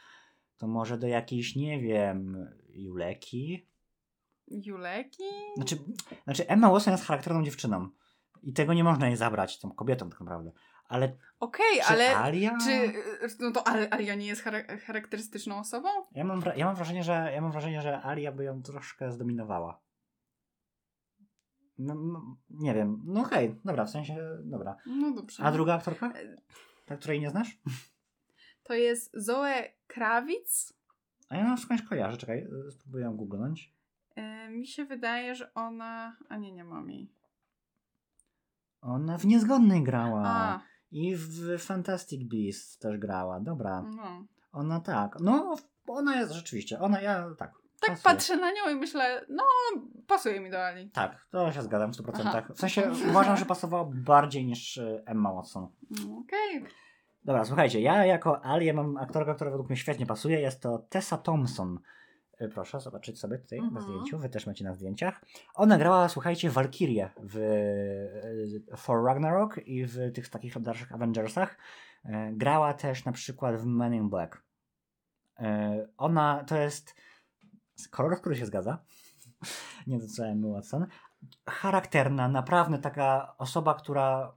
Speaker 1: To może do jakiejś, nie wiem. Juleki?
Speaker 2: Juleki?
Speaker 1: Znaczy, znaczy Emma Watson jest charakterną dziewczyną. I tego nie można jej zabrać, tą kobietą tak naprawdę. Ale
Speaker 2: Okej,
Speaker 1: czy
Speaker 2: ale...
Speaker 1: Alia?
Speaker 2: Czy, no to Alia nie jest chara- charakterystyczną osobą?
Speaker 1: Ja, mam, ja, mam wrażenie, że, ja mam wrażenie, że Alia by ją troszkę zdominowała. No, no, nie wiem. No okej, dobra, w sensie, dobra.
Speaker 2: No dobrze.
Speaker 1: A druga aktorka? Ta, której nie znasz?
Speaker 2: To jest Zoe Kravitz.
Speaker 1: A ja ją skądś kojarzę, czekaj, y, spróbuję ją googlnąć.
Speaker 2: E, mi się wydaje, że ona... A nie, nie mam jej.
Speaker 1: Ona w Niezgodnej grała.
Speaker 2: A,
Speaker 1: I w Fantastic Beasts też grała, dobra.
Speaker 2: no.
Speaker 1: Ona tak, no ona jest rzeczywiście, ona, ja tak.
Speaker 2: Tak
Speaker 1: pasuje.
Speaker 2: patrzę na nią i myślę, no pasuje mi do Ali.
Speaker 1: Tak, to się zgadzam w 100%.
Speaker 2: Aha.
Speaker 1: W sensie uważam, że pasowała bardziej niż y, Emma Watson.
Speaker 2: No, Okej.
Speaker 1: Dobra, słuchajcie, ja jako Alię mam aktorkę, która według mnie świetnie pasuje. Jest to Tessa Thompson. Y, Proszę zobaczyć sobie tutaj na
Speaker 2: Mhm.
Speaker 1: zdjęciu. Wy też macie na zdjęciach. Ona grała, słuchajcie, Valkyrię w y, For Ragnarok i w tych takich dalszych Avengersach. Grała też na przykład w Men in Black. Ona to jest kolor, który się zgadza. Nie Emma Watson. Charakterna, naprawdę taka osoba, która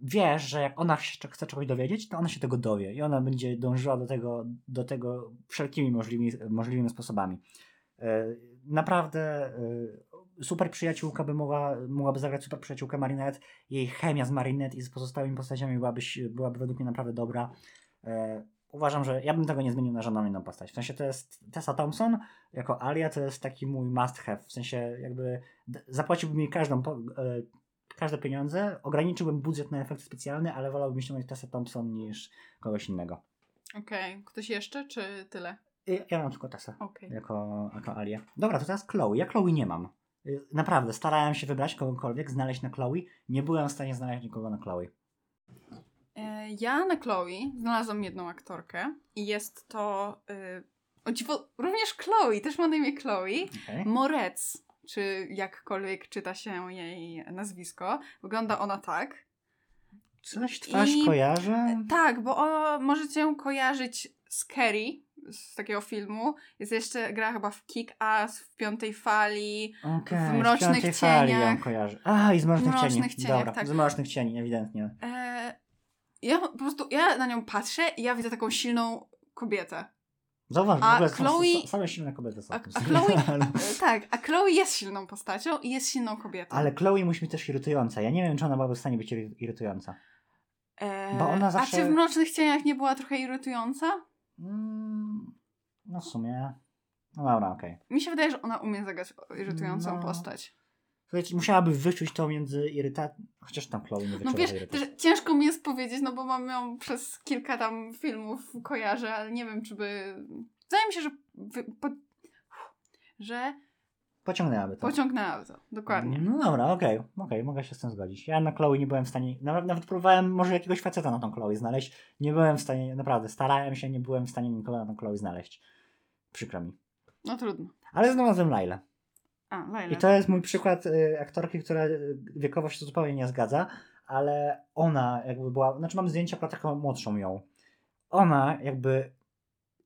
Speaker 1: wiesz, że jak ona się chce czegoś dowiedzieć, to ona się tego dowie i ona będzie dążyła do tego, do tego wszelkimi możliwymi, możliwymi sposobami. E, Naprawdę e, super przyjaciółka by mogła, mogłaby zagrać super przyjaciółkę Marinette. Jej chemia z Marinette i z pozostałymi postaciami byłaby, byłaby według mnie naprawdę dobra. E, Uważam, że ja bym tego nie zmienił na żadną inną postać. W sensie to jest Tessa Thompson jako Alia, to jest taki mój must have. W sensie jakby zapłaciłbym jej każdą, każde pieniądze, ograniczyłbym budżet na efekty specjalne, ale wolałbym ściągnąć Tessa Thompson niż kogoś innego.
Speaker 2: Okej. Ktoś jeszcze, czy tyle?
Speaker 1: I Ja mam tylko Tessa
Speaker 2: Okej.
Speaker 1: jako, jako Alię. Dobra, to teraz Chloe. Ja Chloe nie mam. Y, Naprawdę, starałem się wybrać kogokolwiek, znaleźć na Chloe. Nie byłem w stanie znaleźć nikogo na Chloe.
Speaker 2: E, Ja na Chloe znalazłam jedną aktorkę i jest to, y, o dziwo, również Chloe, też ma na imię Chloe,
Speaker 1: Okay.
Speaker 2: Moretz, czy jakkolwiek czyta się jej nazwisko. Wygląda ona tak.
Speaker 1: Coś twarz
Speaker 2: I-
Speaker 1: kojarzę?
Speaker 2: Tak, bo o, możecie ją kojarzyć z Carrie, z takiego filmu. Jest jeszcze, gra chyba w Kick-Ass, w Piątej Fali.
Speaker 1: Okej,
Speaker 2: w Mrocznych
Speaker 1: Piątej Fali ją kojarzę. A, i z Mrocznych,
Speaker 2: Mrocznych
Speaker 1: Cieni. Dobra,
Speaker 2: tak.
Speaker 1: z Mrocznych Cieni, ewidentnie.
Speaker 2: E, ja po prostu, ja na nią patrzę i ja widzę taką silną kobietę.
Speaker 1: Zauważ,
Speaker 2: A
Speaker 1: w ogóle
Speaker 2: Chloe-
Speaker 1: same silne kobiety są.
Speaker 2: A, a. Chloe, tak, a Chloe jest silną postacią i jest silną kobietą.
Speaker 1: Ale Chloe musi być też irytująca. Ja nie wiem, czy ona byłaby w stanie być iry- irytująca.
Speaker 2: E,
Speaker 1: bo ona zawsze-
Speaker 2: A czy w Mrocznych Cieniach nie była trochę irytująca?
Speaker 1: Mm, no w sumie... No dobra, okej.
Speaker 2: Mi się wydaje, że ona umie zagrać irytującą
Speaker 1: No.
Speaker 2: postać.
Speaker 1: Musiałaby wyczuć to między irytacją... Chociaż tam Chloe nie
Speaker 2: No wiesz, też ciężko mi jest powiedzieć, no bo mam ją przez kilka tam filmów kojarzę, ale nie wiem, czy by... Wydaje mi się, że... Wy... Po... że
Speaker 1: Pociągnęłaby to.
Speaker 2: pociągnęła to. Dokładnie.
Speaker 1: No dobra, okej, okej, mogę się z tym zgodzić. Ja na Chloe nie byłem w stanie, nawet, nawet próbowałem może jakiegoś faceta na tą Chloe znaleźć. Nie byłem w stanie, naprawdę, starałem się, nie byłem w stanie nikogo na tą Chloe znaleźć. Przykro mi.
Speaker 2: No trudno.
Speaker 1: Ale znalazłem Lailę.
Speaker 2: A, Laila.
Speaker 1: I to jest mój przykład y, aktorki, która y, wiekowo się zupełnie nie zgadza, ale ona jakby była, znaczy mam zdjęcia, która taką młodszą ją. ona jakby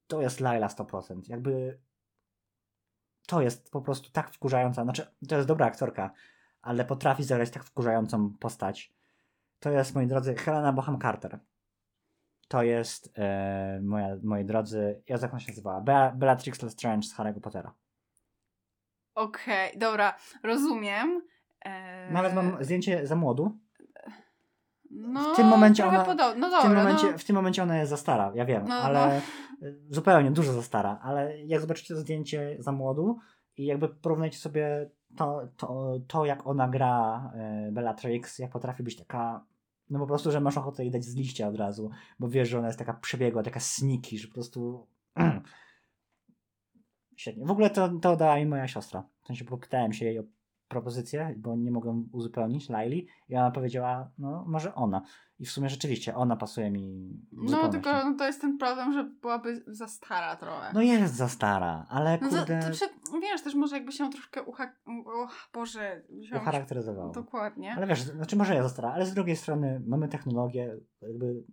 Speaker 1: to jest Laila 100%. Jakby to jest po prostu tak wkurzająca. Znaczy, to jest dobra aktorka, ale potrafi zagrać tak wkurzającą postać. To jest, moi drodzy, Helena Boham Carter. To jest, e, moja, moi drodzy, ja jak ona się nazywała? Bea, Bellatrix Lestrange z Harry'ego Pottera.
Speaker 2: Okej, dobra, rozumiem. Eee,
Speaker 1: Nawet mam zdjęcie za młodu.
Speaker 2: no,
Speaker 1: w tym momencie ona-
Speaker 2: Podob... No
Speaker 1: W
Speaker 2: dobra,
Speaker 1: tym, momencie,
Speaker 2: no.
Speaker 1: w tym momencie ona jest za stara, ja wiem,
Speaker 2: No,
Speaker 1: ale zupełnie dużo za stara. Ale jak zobaczycie to zdjęcie za młodu i jakby porównajcie sobie to, to, to jak ona gra e, Bellatrix, jak potrafi być taka, no po prostu, że masz ochotę jej dać z liścia od razu, bo wiesz, że ona jest taka przebiegła, taka sneaky, że po prostu... Świetnie. W ogóle to, to dała mi moja siostra. W sensie popytałem się jej o propozycję, bo nie mogłem uzupełnić Laili i ona powiedziała, no może ona. I w sumie rzeczywiście ona pasuje mi
Speaker 2: No tylko no, to jest ten problem, że byłaby za stara trochę.
Speaker 1: No jest za stara, ale
Speaker 2: No za,
Speaker 1: kurde,
Speaker 2: to, czy, wiesz, też może jakby się troszkę ucha... O, Boże,
Speaker 1: ucharakteryzowało.
Speaker 2: Dokładnie.
Speaker 1: Ale wiesz, znaczy może jest za stara, ale z drugiej strony mamy technologię, jakby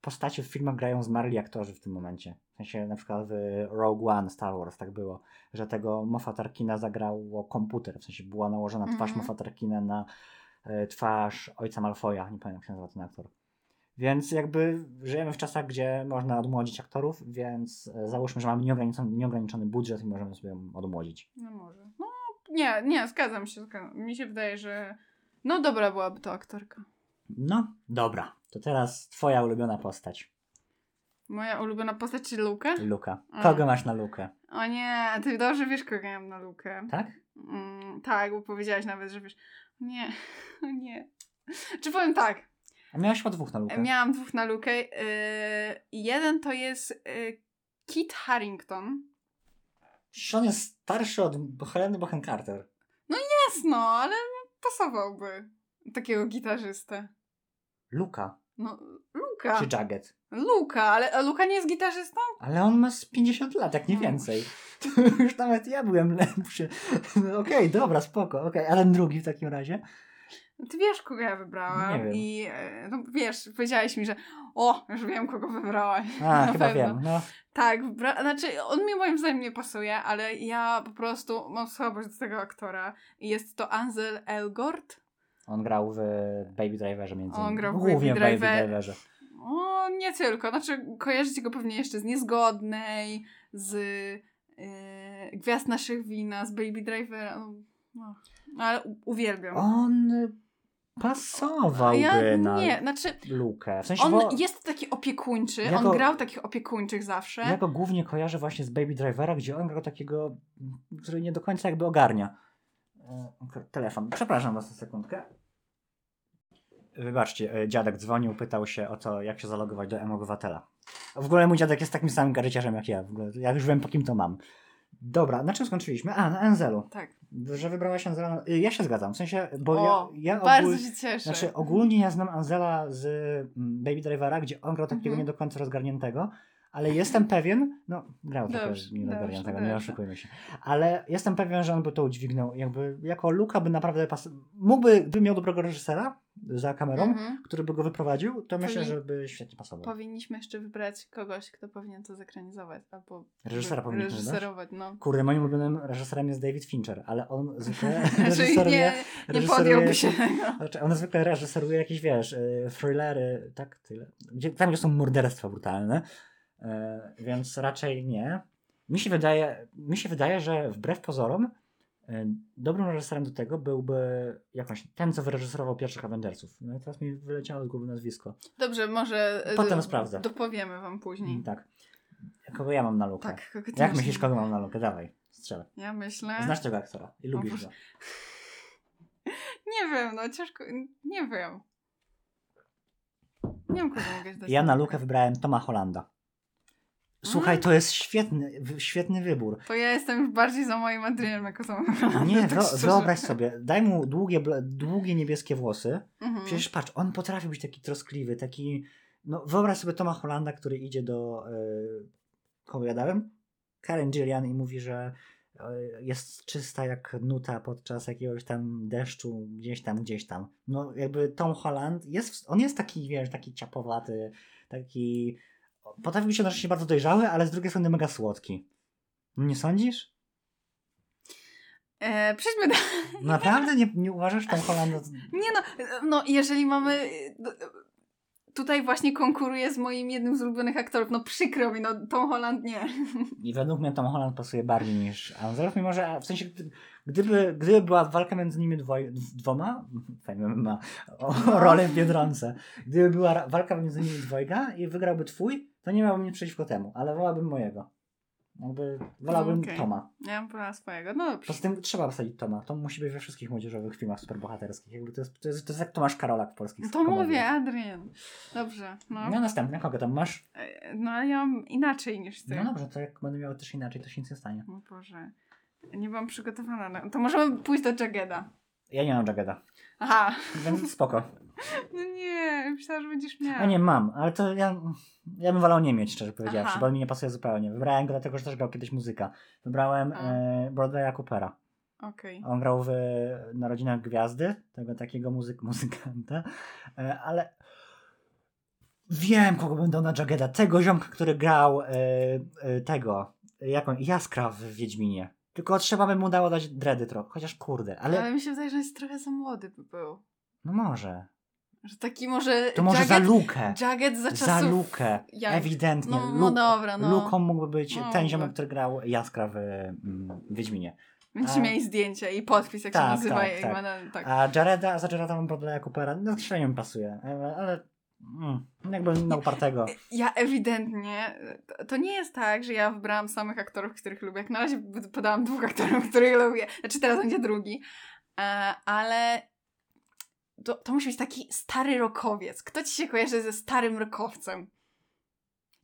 Speaker 1: postacie w filmach grają zmarli aktorzy w tym momencie. W sensie na przykład w Rogue One Star Wars tak było, że tego Moffa Tarkina zagrało komputer, w sensie była nałożona twarz
Speaker 2: Mhm.
Speaker 1: Moffa Tarkina na e, twarz ojca Malfoya, nie pamiętam jak się nazywa ten aktor. Więc jakby żyjemy w czasach, gdzie można odmłodzić aktorów, więc e, załóżmy, że mamy nieograniczony, nieograniczony budżet i możemy sobie ją odmłodzić.
Speaker 2: No może. No nie, nie, zgadzam się. Zgadzam. Mi się wydaje, że no dobra byłaby to aktorka.
Speaker 1: No, dobra. To teraz twoja ulubiona postać,
Speaker 2: Moja ulubiona postać, czyli Lukę?
Speaker 1: Luka.
Speaker 2: A.
Speaker 1: Kogo masz na Lukę?
Speaker 2: O nie, ty dobrze wiesz, kogo ja mam na Lukę.
Speaker 1: Tak?
Speaker 2: Mm, tak, bo powiedziałaś nawet, że wiesz. Nie, o nie. Czy powiem tak,
Speaker 1: A miałeś chyba dwóch na Lukę.
Speaker 2: miałam dwóch na Lukę. Yy, jeden to jest yy, Kit Harrington.
Speaker 1: Przecież on jest starszy od Heleny Bohem Carter.
Speaker 2: Jest no, ale pasowałby takiego gitarzystę.
Speaker 1: Luka.
Speaker 2: No, Luka.
Speaker 1: Czy Jagged.
Speaker 2: Luka, ale a Luka nie jest gitarzystą?
Speaker 1: Ale on ma z 50 lat, jak nie
Speaker 2: No.
Speaker 1: więcej. To już nawet ja byłem lepszy. No, Okej, dobra, spoko. Okej, a ten drugi w takim razie?
Speaker 2: Ty wiesz, kogo ja wybrałam.
Speaker 1: Nie wiem.
Speaker 2: I e, no, wiesz, powiedziałeś mi, że o, już wiem, kogo wybrałaś.
Speaker 1: A, chyba
Speaker 2: pewno.
Speaker 1: wiem. No,
Speaker 2: Tak, znaczy on mi moim zdaniem nie pasuje, ale ja po prostu mam słabość do tego aktora. I jest to Ansel Elgort.
Speaker 1: On grał w Baby Driverze między
Speaker 2: On
Speaker 1: innymi.
Speaker 2: grał w
Speaker 1: Głównie
Speaker 2: Baby
Speaker 1: w Baby
Speaker 2: Driver-
Speaker 1: Driverze.
Speaker 2: O, nie tylko. Znaczy, kojarzycie go pewnie jeszcze z Niezgodnej, z e, Gwiazd Naszych Wina, z Baby Driver. No, no, ale u- uwielbiam.
Speaker 1: On pasowałby
Speaker 2: ja
Speaker 1: na
Speaker 2: nie, znaczy
Speaker 1: Lukę. W sensie,
Speaker 2: on
Speaker 1: bo
Speaker 2: jest taki opiekuńczy,
Speaker 1: Jako-
Speaker 2: on grał takich opiekuńczych zawsze.
Speaker 1: ja go głównie kojarzę właśnie z Baby Drivera, gdzie on grał takiego, który nie do końca jakby ogarnia. E, Telefon. Przepraszam was na sekundkę. Wybaczcie, e, dziadek dzwonił, pytał się o to, jak się zalogować do M-Obywatela. W ogóle mój dziadek jest takim samym garyciarzem jak ja. W ogóle, ja już wiem, po kim to mam. Dobra, na czym skończyliśmy? A, na Enzelu.
Speaker 2: Tak.
Speaker 1: Że wybrałaś Enzela. y, Ja się zgadzam, w sensie, bo
Speaker 2: o,
Speaker 1: ja, ja
Speaker 2: bardzo
Speaker 1: ogól-
Speaker 2: się cieszę.
Speaker 1: Znaczy, ogólnie ja znam Anzela z mm, Baby Drivera, gdzie on grał takiego
Speaker 2: Mhm.
Speaker 1: nie do końca rozgarniętego, ale jestem pewien, no grał
Speaker 2: Dobrze,
Speaker 1: nie rozgarniętego,
Speaker 2: dobrze,
Speaker 1: nie
Speaker 2: dobrze.
Speaker 1: oszukujmy się, ale jestem pewien, że on by to udźwignął, jakby jako Luka by naprawdę pas... mógłby, by miał dobrego reżysera za kamerą,
Speaker 2: Mhm.
Speaker 1: który by go wyprowadził, to myślę,
Speaker 2: Powin-
Speaker 1: że by świetnie pasował.
Speaker 2: Powinniśmy jeszcze wybrać kogoś, kto powinien to zekranizować, albo
Speaker 1: Reżysera powinniśmy
Speaker 2: reżyserować, no.
Speaker 1: Kurde, moim ulubionym reżyserem jest David Fincher, ale on zwykle
Speaker 2: Czyli
Speaker 1: reżyseruje...
Speaker 2: nie, nie podjąłby się.
Speaker 1: Znaczy, on zwykle reżyseruje jakieś, wiesz, y, thrillery, tak, tyle. Gdzie, tam, gdzie są morderstwa brutalne, więc raczej nie. Mi się wydaje, mi się wydaje, że wbrew pozorom y, dobrym reżyserem do tego byłby jakąś, ten, co wyreżyserował pierwszych Avengersów. No i teraz mi wyleciało z głowy nazwisko.
Speaker 2: Dobrze, może e,
Speaker 1: Potem sprawdzę.
Speaker 2: dopowiemy wam później.
Speaker 1: Mm, Tak. Kogo ja mam na lukę?
Speaker 2: Tak, kogo
Speaker 1: Jak myślisz, kogo mam na lukę? Dawaj, strzelę.
Speaker 2: Ja myślę...
Speaker 1: Znasz tego aktora i lubisz go.
Speaker 2: Nie wiem, no ciężko, nie wiem. Nie wiem, kogo mogę dać.
Speaker 1: Ja na lukę wybrałem Toma Hollanda. Słuchaj,
Speaker 2: Mm.
Speaker 1: to jest świetny, świetny wybór.
Speaker 2: To ja jestem już bardziej za moim Adrianem jako za
Speaker 1: Nie,
Speaker 2: tak
Speaker 1: wyobraź sobie, daj mu długie, długie niebieskie włosy.
Speaker 2: Mhm.
Speaker 1: Przecież patrz, on potrafi być taki troskliwy, taki. No, wyobraź sobie Toma Hollanda, który idzie do. Yy, kogo ja dałem? Karen Gillian i mówi, że yy, jest czysta jak nuta podczas jakiegoś tam deszczu, gdzieś tam, gdzieś tam. No, jakby Tom Holland jest, on jest taki, wiesz, taki ciapowaty, taki potrafi być jednocześnie bardzo dojrzały, ale z drugiej strony mega słodki. Nie sądzisz?
Speaker 2: E, przejdźmy do...
Speaker 1: Naprawdę nie, nie uważasz Tom Hollanda?
Speaker 2: Nie no, no jeżeli mamy... Tutaj właśnie konkuruje z moim jednym z ulubionych aktorów. No przykro mi, no Tom Holland nie.
Speaker 1: I według mnie Tom Holland pasuje bardziej niż Anzelf, mimo że w sensie gdyby, gdyby była walka między nimi dwoj, dwoma, fajnie ma, o, o rolę w Biedronce, gdyby była walka między nimi dwojga i wygrałby twój, to nie miałbym nic przeciwko temu, ale wolałbym mojego. Jakby wolałbym
Speaker 2: Okej.
Speaker 1: Toma.
Speaker 2: Ja bym wolała swojego, no dobrze.
Speaker 1: Poza tym trzeba wsadzić Toma. Tom musi być we wszystkich młodzieżowych filmach superbohaterskich. Jakby to, jest, to, jest, to jest jak Tomasz Karolak w polskich
Speaker 2: No to
Speaker 1: komediach.
Speaker 2: mówię, Adrian. Dobrze, no.
Speaker 1: No następne, kogo tam masz?
Speaker 2: E, No ale ja mam inaczej niż ty.
Speaker 1: No dobrze, to jak będę miał też inaczej, to się nic nie stanie.
Speaker 2: O Boże. Nie byłam przygotowana. Na... To możemy pójść do Jageda.
Speaker 1: Ja nie mam Jageda,
Speaker 2: Aha.
Speaker 1: więc spoko.
Speaker 2: No nie, myślałam, że będziesz miała.
Speaker 1: A nie, mam, ale to ja, ja bym wolał nie mieć, szczerze powiedziawszy,
Speaker 2: Aha.
Speaker 1: bo on mi nie pasuje zupełnie. Wybrałem go dlatego, że też grał kiedyś muzyka. Wybrałem e, Broadwaya Coopera.
Speaker 2: Okej.
Speaker 1: On grał w Narodzinach Gwiazdy, tego takiego muzyk muzykanta, e, ale wiem, kogo bym dał na Jageda. Tego ziomka, który grał e, e, tego, jak on, Jaskra w Wiedźminie. Tylko trzeba by mu dało dać dready trochę, chociaż kurde,
Speaker 2: Ale...
Speaker 1: ale
Speaker 2: mi się wydaje, że jest trochę za młody by był.
Speaker 1: no może.
Speaker 2: Że taki może...
Speaker 1: To może za
Speaker 2: Jagged,
Speaker 1: lukę.
Speaker 2: Jagged za czasów...
Speaker 1: Za lukę.
Speaker 2: jak-
Speaker 1: Ewidentnie.
Speaker 2: No, no dobra, no.
Speaker 1: Luką mógłby być
Speaker 2: No,
Speaker 1: ten
Speaker 2: dobra.
Speaker 1: ziomek, który grał Jaskra w mm, Wiedźminie.
Speaker 2: Będziecie mieli zdjęcie i podpis, jak
Speaker 1: Tak,
Speaker 2: się nazywa.
Speaker 1: tak, tak.
Speaker 2: będę- tak.
Speaker 1: A Jareda, za Jareda mam Broadwaya Coopera, no średnio mi pasuje, ale, ale mm, jakby na upartego.
Speaker 2: Ja ewidentnie, to- nie jest tak, że ja wybrałam samych aktorów, których lubię. Jak na razie podałam dwóch aktorów, których lubię. Znaczy teraz będzie drugi. E, ale to, to musi być taki stary rokowiec. Kto ci się kojarzy ze starym rokowcem?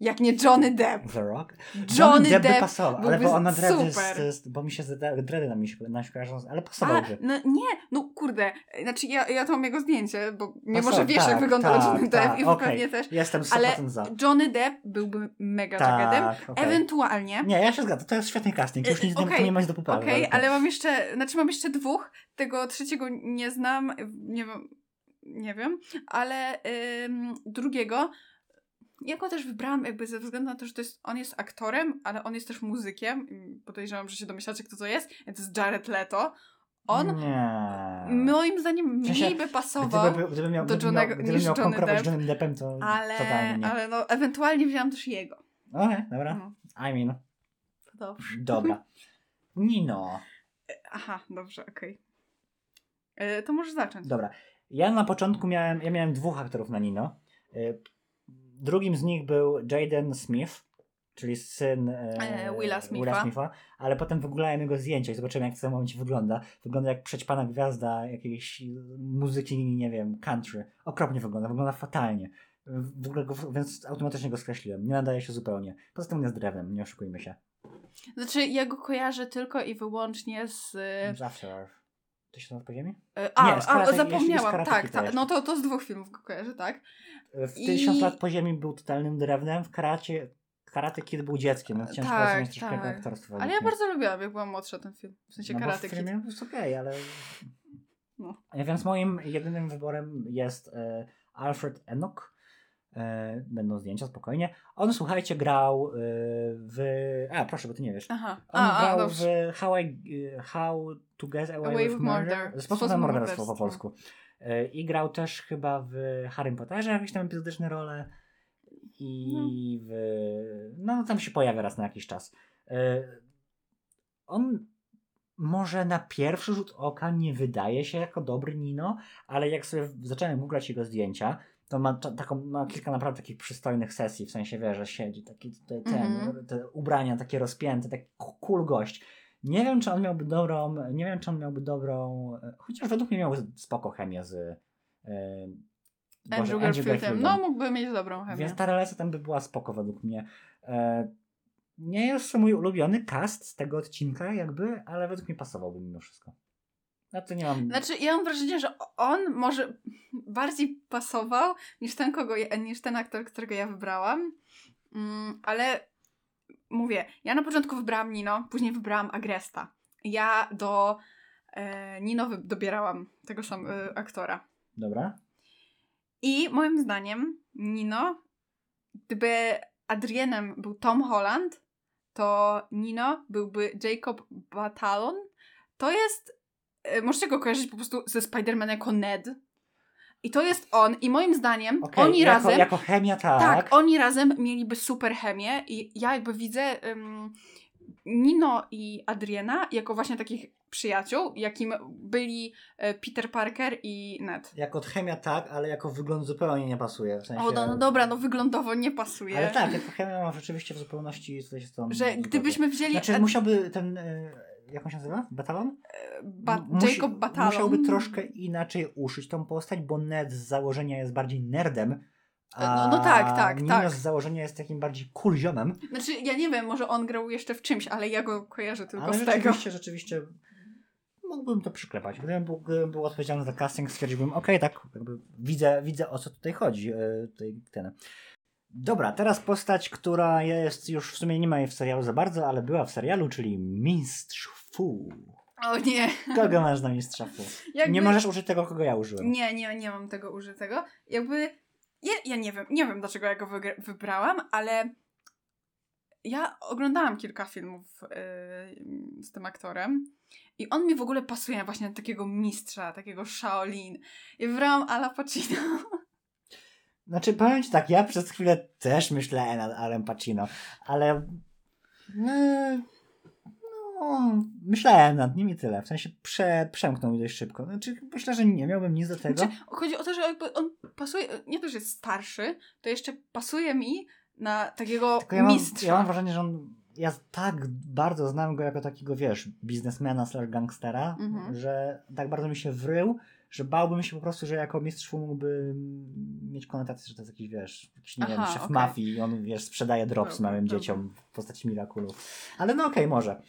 Speaker 2: Jak nie Johnny Depp.
Speaker 1: The Rock?
Speaker 2: Johnny
Speaker 1: Depp by
Speaker 2: Depp
Speaker 1: pasował, ale bo on ma dready,
Speaker 2: super.
Speaker 1: z, z, bo mi się dready na mi się, na się kojarzą, ale pasowałby.
Speaker 2: no nie, no kurde, znaczy ja, ja to mam jego zdjęcie, bo mimo,
Speaker 1: Pasował-
Speaker 2: że wiesz jak
Speaker 1: tak,
Speaker 2: wygląda
Speaker 1: tak,
Speaker 2: Johnny
Speaker 1: tak,
Speaker 2: Depp i
Speaker 1: okej.
Speaker 2: pewnie też,
Speaker 1: Jestem 100%
Speaker 2: ale
Speaker 1: za.
Speaker 2: Johnny Depp byłby mega.
Speaker 1: Tak, okej.
Speaker 2: Ewentualnie,
Speaker 1: Nie, ja się zgadzam, to jest świetny casting, już nic nie,
Speaker 2: Okej,
Speaker 1: tu nie ma nic do poprawy.
Speaker 2: Okej,
Speaker 1: walka.
Speaker 2: ale mam jeszcze, znaczy mam jeszcze dwóch. Tego trzeciego nie znam, nie wiem, nie wiem, ale ym, drugiego. Ja go też wybrałam jakby ze względu na to, że to jest, on jest aktorem, ale on jest też muzykiem. Podejrzewam, że się domyślacie, kto to jest. To jest Jared Leto. On
Speaker 1: Nie.
Speaker 2: moim zdaniem
Speaker 1: W sensie,
Speaker 2: mniej by pasował,
Speaker 1: Gdyby, gdyby miał,
Speaker 2: do
Speaker 1: gdyby miał,
Speaker 2: niż
Speaker 1: miał
Speaker 2: Johnny
Speaker 1: konkurować z
Speaker 2: Depp,
Speaker 1: Johnnym Deppem, to
Speaker 2: ale,
Speaker 1: totalnie nie.
Speaker 2: ale no ewentualnie wzięłam też jego.
Speaker 1: Okej, dobra.
Speaker 2: No,
Speaker 1: I mean,
Speaker 2: to dobrze.
Speaker 1: dobra. Nino.
Speaker 2: Aha, dobrze, okej. E, To możesz zacząć.
Speaker 1: Dobra. Ja na początku miałem, ja miałem dwóch aktorów na Nino. Drugim z nich był Jaden Smith, czyli syn e,
Speaker 2: E, Willa Smitha.
Speaker 1: Smitha, ale potem wygooglałem jego zdjęcia i zobaczyłem, jak w tym momencie wygląda. Wygląda jak przećpana gwiazda jakiejś muzyki, nie wiem, country. Okropnie wygląda, wygląda fatalnie. W ogóle go, więc automatycznie go skreśliłem. Nie nadaje się zupełnie. Poza tym jest drewnem, nie oszukujmy się.
Speaker 2: Znaczy, ja go kojarzę tylko i wyłącznie z.
Speaker 1: Z After Earth. To się nazywa po ziemi?
Speaker 2: e, A,
Speaker 1: Nie, z
Speaker 2: a
Speaker 1: Karate-
Speaker 2: zapomniałam. Tak, tak. No to, to z dwóch filmów go kojarzę, tak?
Speaker 1: W
Speaker 2: I-
Speaker 1: 1000 lat po ziemi był totalnym drewnem, w karacie Karate Kid był dzieckiem, więc ciężko
Speaker 2: Tak,
Speaker 1: troszkę
Speaker 2: tak.
Speaker 1: aktorstwo.
Speaker 2: Ale ja bardzo lubiłam, jak byłam młodsza ten film. W sensie
Speaker 1: no
Speaker 2: Karate Kid.
Speaker 1: jest okej, ale...
Speaker 2: No.
Speaker 1: Więc moim jedynym wyborem jest e, Alfred Enoch. E, będą zdjęcia, spokojnie. On, słuchajcie, grał e, w... A, proszę, bo ty nie wiesz.
Speaker 2: Aha.
Speaker 1: On
Speaker 2: A, a,
Speaker 1: grał
Speaker 2: dobrze.
Speaker 1: w How, I, e, How to Get Away,
Speaker 2: Away
Speaker 1: with Murder.
Speaker 2: Murder.
Speaker 1: Sposób na morderstwo po polsku. I grał też chyba w Harrym Potterze jakieś tam epizodyczne role. I w... No, tam się pojawia raz na jakiś czas. On może na pierwszy rzut oka nie wydaje się jako dobry Nino, ale jak sobie zacząłem googlać jego zdjęcia, to ma ta- taką, ma kilka naprawdę takich przystojnych sesji, w sensie wie, że siedzi, taki tutaj ten,
Speaker 2: Mhm.
Speaker 1: te ubrania takie rozpięte, taki cool gość. Nie wiem, czy on miałby dobrą, nie wiem, czy on miałby dobrą, e, chociaż według mnie miał spoko chemię z e, Boże,
Speaker 2: Andrew Garfieldem.
Speaker 1: Garfieldem.
Speaker 2: No, mógłby mieć dobrą chemię.
Speaker 1: Więc ta relacja tam by była spoko według mnie. E, nie jest to mój ulubiony cast z tego odcinka jakby, ale według mnie pasowałby mimo wszystko. No to nie mam...
Speaker 2: Znaczy, ja mam wrażenie, że on może bardziej pasował niż ten, kogo ja, niż ten aktor, którego ja wybrałam. Mm, ale mówię, ja na początku wybrałam Nino, później wybrałam Agresta. Ja do e, Nino dobierałam tego sam e, aktora.
Speaker 1: Dobra.
Speaker 2: I moim zdaniem Nino, gdyby Adrienem był Tom Holland, to Nino byłby Jacob Batalon. To jest, możecie go kojarzyć po prostu ze Spider-Man jako Ned. I to jest on. I moim zdaniem
Speaker 1: Okej,
Speaker 2: oni
Speaker 1: jako,
Speaker 2: razem...
Speaker 1: Jako chemia, tak.
Speaker 2: Tak, oni razem mieliby super chemię i ja jakby widzę ym, Nino i Adriena jako właśnie takich przyjaciół, jakim byli e, Peter Parker i Ned.
Speaker 1: Jako chemia tak, ale jako wygląd zupełnie nie pasuje. W sensie...
Speaker 2: O, no, no dobra, no wyglądowo nie pasuje.
Speaker 1: Ale tak, jako chemia ma rzeczywiście w zupełności z tą...
Speaker 2: Że gdybyśmy wzięli
Speaker 1: Znaczy musiałby ten... y, Jak on się nazywa? Batalon?
Speaker 2: ba-
Speaker 1: musi-
Speaker 2: Jacob Batalon.
Speaker 1: Musiałby troszkę inaczej uszyć tą postać, bo Ned z założenia jest bardziej nerdem, a
Speaker 2: No- no tak, tak,
Speaker 1: Nino
Speaker 2: tak.
Speaker 1: z założenia jest takim bardziej kulziomem.
Speaker 2: Znaczy, ja nie wiem, może on grał jeszcze w czymś, ale ja go kojarzę tylko
Speaker 1: ale
Speaker 2: z tego.
Speaker 1: rzeczywiście, rzeczywiście mógłbym to przyklepać. Gdybym był, gdybym był odpowiedzialny za casting, stwierdziłbym, okej, tak, jakby widzę, widzę o co tutaj chodzi. e, Tutaj, ten. Dobra, teraz postać, która jest już w sumie nie ma jej w serialu za bardzo, ale była w serialu, czyli Mistrz Fu.
Speaker 2: O nie.
Speaker 1: Kogo masz na Mistrza Fu?
Speaker 2: Jakby...
Speaker 1: Nie możesz użyć tego, kogo ja użyłem.
Speaker 2: Nie, nie, nie mam tego użytego. Jakby. Ja, ja nie wiem, nie wiem dlaczego ja go wybrałam, ale ja oglądałam kilka filmów yy, z tym aktorem i on mi w ogóle pasuje właśnie na takiego mistrza, takiego Shaolin. I wybrałam Ala Pacino.
Speaker 1: Znaczy, powiem ci tak, ja przez chwilę też myślałem nad Alem Pacino, ale no, no, myślałem nad nim i tyle. W sensie prze, przemknął mi dość szybko. Znaczy, myślę, że nie miałbym nic do tego.
Speaker 2: Znaczy, chodzi o to, że jakby on pasuje, nie to, że jest starszy, to jeszcze pasuje mi na takiego
Speaker 1: Tylko ja mam,
Speaker 2: mistrza.
Speaker 1: ja mam wrażenie, że on. Ja tak bardzo znam go jako takiego, wiesz, biznesmena slash gangstera,
Speaker 2: Mhm.
Speaker 1: że tak bardzo mi się wrył, że bałbym się po prostu, że jako mistrz fu mógłby mieć konotację, że to jest jakiś, wiesz, jakiś, nie wiem,
Speaker 2: Aha,
Speaker 1: szef
Speaker 2: okej.
Speaker 1: mafii i on, wiesz, sprzedaje drops małym
Speaker 2: dobra.
Speaker 1: dzieciom w postaci Miraculów. Ale no okej, może.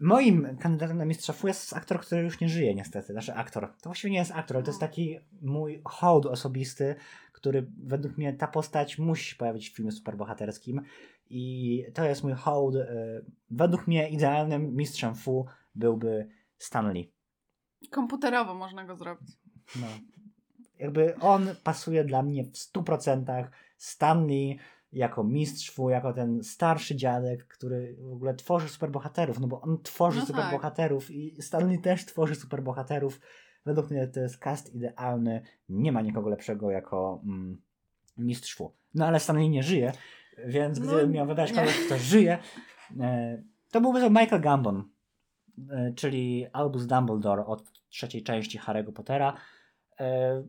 Speaker 1: Moim kandydatem na mistrza fu jest aktor, który już nie żyje niestety. Znaczy aktor. To właściwie nie jest aktor, ale to jest taki mój hołd osobisty, który według mnie ta postać musi się pojawić w filmie superbohaterskim. I to jest mój hołd. y, Według mnie idealnym mistrzem fu byłby Stanley.
Speaker 2: Komputerowo można go zrobić.
Speaker 1: No. Jakby on pasuje dla mnie w 100%. Stanley jako mistrz fu, jako ten starszy dziadek, który w ogóle tworzy superbohaterów, no bo on tworzy
Speaker 2: No tak.
Speaker 1: superbohaterów i Stanley też tworzy superbohaterów. Według mnie to jest cast idealny. Nie ma nikogo lepszego jako mm, mistrz fu. No ale Stanley nie żyje, więc
Speaker 2: No,
Speaker 1: gdybym miał wybrać kogoś, kto żyje, e, to byłby to Michael Gambon, czyli Albus Dumbledore od trzeciej części Harry'ego Pottera. E,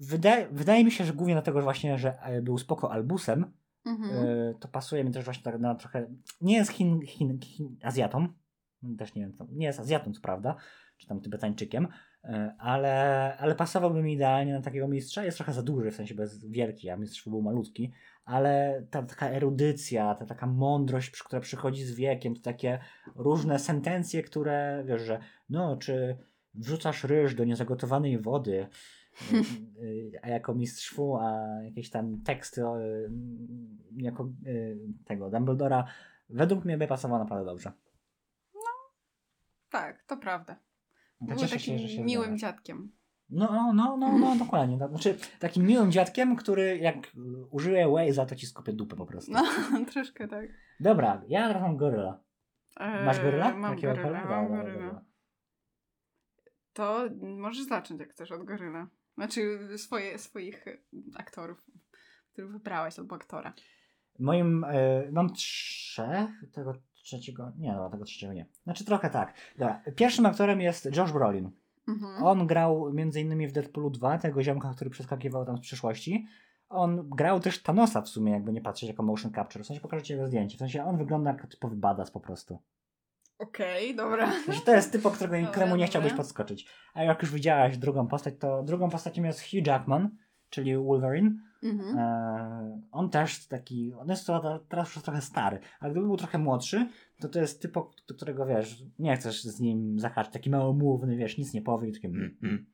Speaker 1: Wydaje, wydaje mi się, że głównie dlatego, że właśnie, że e, był spoko Albusem,
Speaker 2: Mhm.
Speaker 1: e, to pasuje mi też właśnie tak na trochę. Nie jest Chin, Chin, Chin, Azjatą. Też nie wiem, nie jest Azjatą, co prawda, czy tam Tybetańczykiem, e, ale, ale pasowałby mi idealnie na takiego mistrza. Jest trochę za duży, w sensie bez wielki, a mistrz był malutki, ale ta taka erudycja, ta taka mądrość, która przychodzi z wiekiem, to takie różne sentencje, które wiesz, że no, czy wrzucasz ryż do niezagotowanej wody, y, y, a jako mistrz fu, a jakieś tam teksty jako tego Dumbledora, według mnie by pasował naprawdę dobrze.
Speaker 2: Tak, to prawda.
Speaker 1: To
Speaker 2: Był
Speaker 1: cieszę
Speaker 2: takim
Speaker 1: się, się
Speaker 2: miłym dziadkiem.
Speaker 1: No, no, no, no, no dokładnie. To Znaczy, takim miłym dziadkiem, który jak użyje Waze'a, to ci skopie dupę po prostu.
Speaker 2: No, troszkę tak.
Speaker 1: Dobra, ja teraz mam goryla. Masz goryla?
Speaker 2: Eee, Mam
Speaker 1: Jakiego
Speaker 2: goryla, mam goryla. To możesz zacząć, jak chcesz, od goryla. Znaczy swoje, swoich e, aktorów, których wybrałeś albo aktora.
Speaker 1: Moim, y, mam trzech, tego trzeciego, nie, dobra, tego trzeciego nie. Znaczy trochę tak. Dobra. Pierwszym aktorem jest Josh Brolin.
Speaker 2: Mhm.
Speaker 1: On grał m.in. w Deadpoolu 2, tego ziomka, który przeskakiwał tam z przyszłości. On grał też Thanosa w sumie, jakby nie patrzeć jako motion capture. W sensie pokażę jego zdjęcie. W sensie on wygląda jak typowy badass po prostu.
Speaker 2: Okej, dobra.
Speaker 1: W sensie to jest typ, którego,
Speaker 2: Dobra,
Speaker 1: któremu nie
Speaker 2: dobra.
Speaker 1: chciałbyś podskoczyć. A jak już widziałaś drugą postać, to drugą postacią jest Hugh Jackman, czyli Wolverine.
Speaker 2: Mhm.
Speaker 1: E, on też taki, on jest teraz już trochę stary, ale gdyby był trochę młodszy, to to jest typ, do którego wiesz, nie chcesz z nim zahaczyć, taki małomówny, wiesz, nic nie powie i taki mm, mm.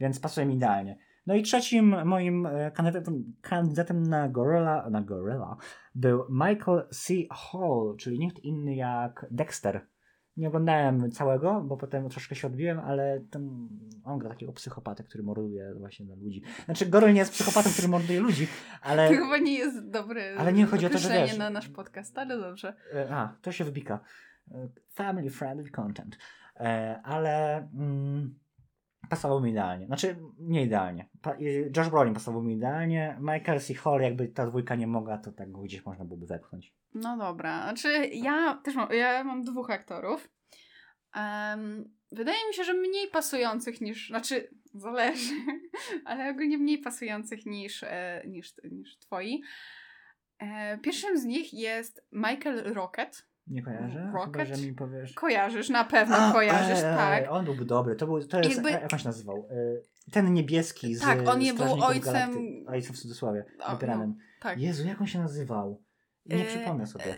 Speaker 1: więc pasuje mi idealnie. No i trzecim moim e, kandydatem, kandydatem na Gorilla, na Gorilla był Michael C. Hall, czyli nikt inny jak Dexter Nie oglądałem całego, bo potem troszkę się odbiłem, ale ten, on gra takiego psychopatę, który morduje właśnie na ludzi. Znaczy, Gorol nie jest psychopatą, który morduje ludzi, ale...
Speaker 2: To chyba nie jest dobre
Speaker 1: Ale nie chodzi o to, że wiesz-
Speaker 2: na nasz podcast, ale dobrze.
Speaker 1: E, A, to się wybika. E, Family friendly content. E, Ale mm, pasował mi idealnie. Znaczy, nie idealnie. I Josh Brolin pasował mi idealnie. Michael C. Hall, jakby ta dwójka nie mogła, to tak gdzieś można byłoby wepchnąć.
Speaker 2: No dobra, znaczy ja też mam, ja mam dwóch aktorów. Em, wydaje mi się, że mniej pasujących niż, znaczy zależy, ale ogólnie mniej pasujących niż, e, niż, niż twoi. E, pierwszym z nich jest Michael Rocket.
Speaker 1: Nie kojarzę?
Speaker 2: Rocket?
Speaker 1: Chyba, że mi powiesz...
Speaker 2: Kojarzysz, na pewno
Speaker 1: A,
Speaker 2: kojarzysz,
Speaker 1: e, e,
Speaker 2: tak.
Speaker 1: On byłby dobry. To, był, to jest,
Speaker 2: Jakby-
Speaker 1: jak on się nazywał? E, Ten niebieski z
Speaker 2: Tak, on nie był ojcem-
Speaker 1: Galakty- Ojcem w cudzysłowie.
Speaker 2: O,
Speaker 1: Wypieranym.
Speaker 2: Tak.
Speaker 1: Jezu, jak on się nazywał? Nie
Speaker 2: E,
Speaker 1: przypomnę sobie.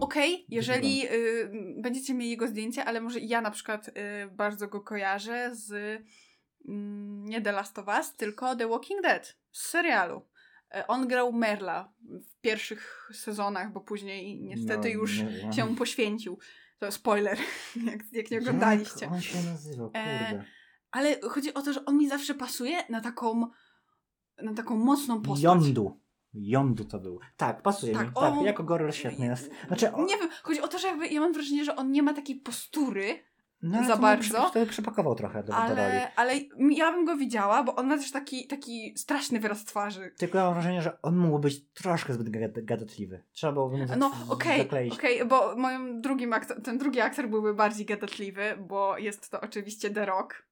Speaker 2: Okej, jeżeli y, będziecie mieli jego zdjęcie, ale może ja na przykład y, bardzo go kojarzę z mm, nie The Last of Us, tylko The Walking Dead z serialu. E, On grał Merla w pierwszych sezonach, bo później niestety
Speaker 1: No,
Speaker 2: już
Speaker 1: nie
Speaker 2: się poświęcił. To spoiler, jak, jak nie oglądaliście.
Speaker 1: Jak on się nazywał,
Speaker 2: E,
Speaker 1: kurde.
Speaker 2: Ale chodzi o to, że on mi zawsze pasuje na taką na taką mocną postać.
Speaker 1: Jądu. Jądu to był. Tak, pasuje
Speaker 2: Tak,
Speaker 1: mi. Tak,
Speaker 2: on-
Speaker 1: jako gorol świetny jest. Znaczy, on,
Speaker 2: Nie wiem, chodzi o to, że jakby ja mam wrażenie, że on nie ma takiej postury,
Speaker 1: no, ale
Speaker 2: za
Speaker 1: to
Speaker 2: bardzo.
Speaker 1: To przepakował trochę do, do roli.
Speaker 2: ale, ale ja bym go widziała, bo on ma też taki, taki straszny wyraz twarzy.
Speaker 1: Tylko ja mam wrażenie, że on mógł być troszkę zbyt gad- gadatliwy. Trzeba było go
Speaker 2: No okej,
Speaker 1: zakleić.
Speaker 2: okej, bo moim drugim aktor, ten drugi aktor byłby bardziej gadatliwy, bo jest to oczywiście The Rock.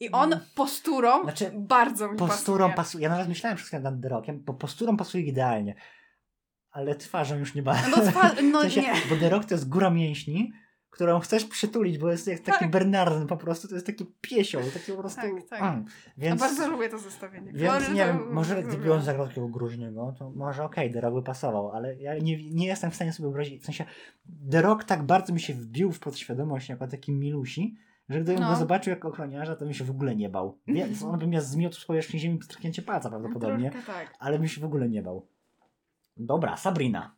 Speaker 2: I on
Speaker 1: Mm.
Speaker 2: posturą
Speaker 1: Znaczy,
Speaker 2: bardzo mi
Speaker 1: Posturą
Speaker 2: pasuje.
Speaker 1: pasuje. Ja nawet myślałem chwilę nad The Rockiem, bo posturą pasuje idealnie. Ale twarzą już nie bardzo.
Speaker 2: No, twa- no
Speaker 1: w sensie,
Speaker 2: nie.
Speaker 1: Bo The Rock to jest góra mięśni, którą chcesz przytulić, bo jest jak taki
Speaker 2: Tak.
Speaker 1: Bernardyn po prostu, to jest taki piesioł, taki po prostu...
Speaker 2: Tak, tak.
Speaker 1: Mm.
Speaker 2: Ja
Speaker 1: Więc,
Speaker 2: bardzo lubię to zestawienie.
Speaker 1: więc
Speaker 2: Flory
Speaker 1: nie wiem, może gdyby on zagrał takiego groźnego, to może okej, The Rock by pasował, ale ja nie, nie jestem w stanie sobie wyobrazić, w sensie The Rock tak bardzo mi się wbił w podświadomość jako taki milusi, że gdybym
Speaker 2: No.
Speaker 1: go zobaczył jako ochroniarza, to bym się w ogóle nie bał. Więc on by mnie zmiotł z powierzchni ziemi przy tknięcie palca prawdopodobnie,
Speaker 2: Troszkę tak.
Speaker 1: ale bym się w ogóle nie bał. Dobra, Sabrina.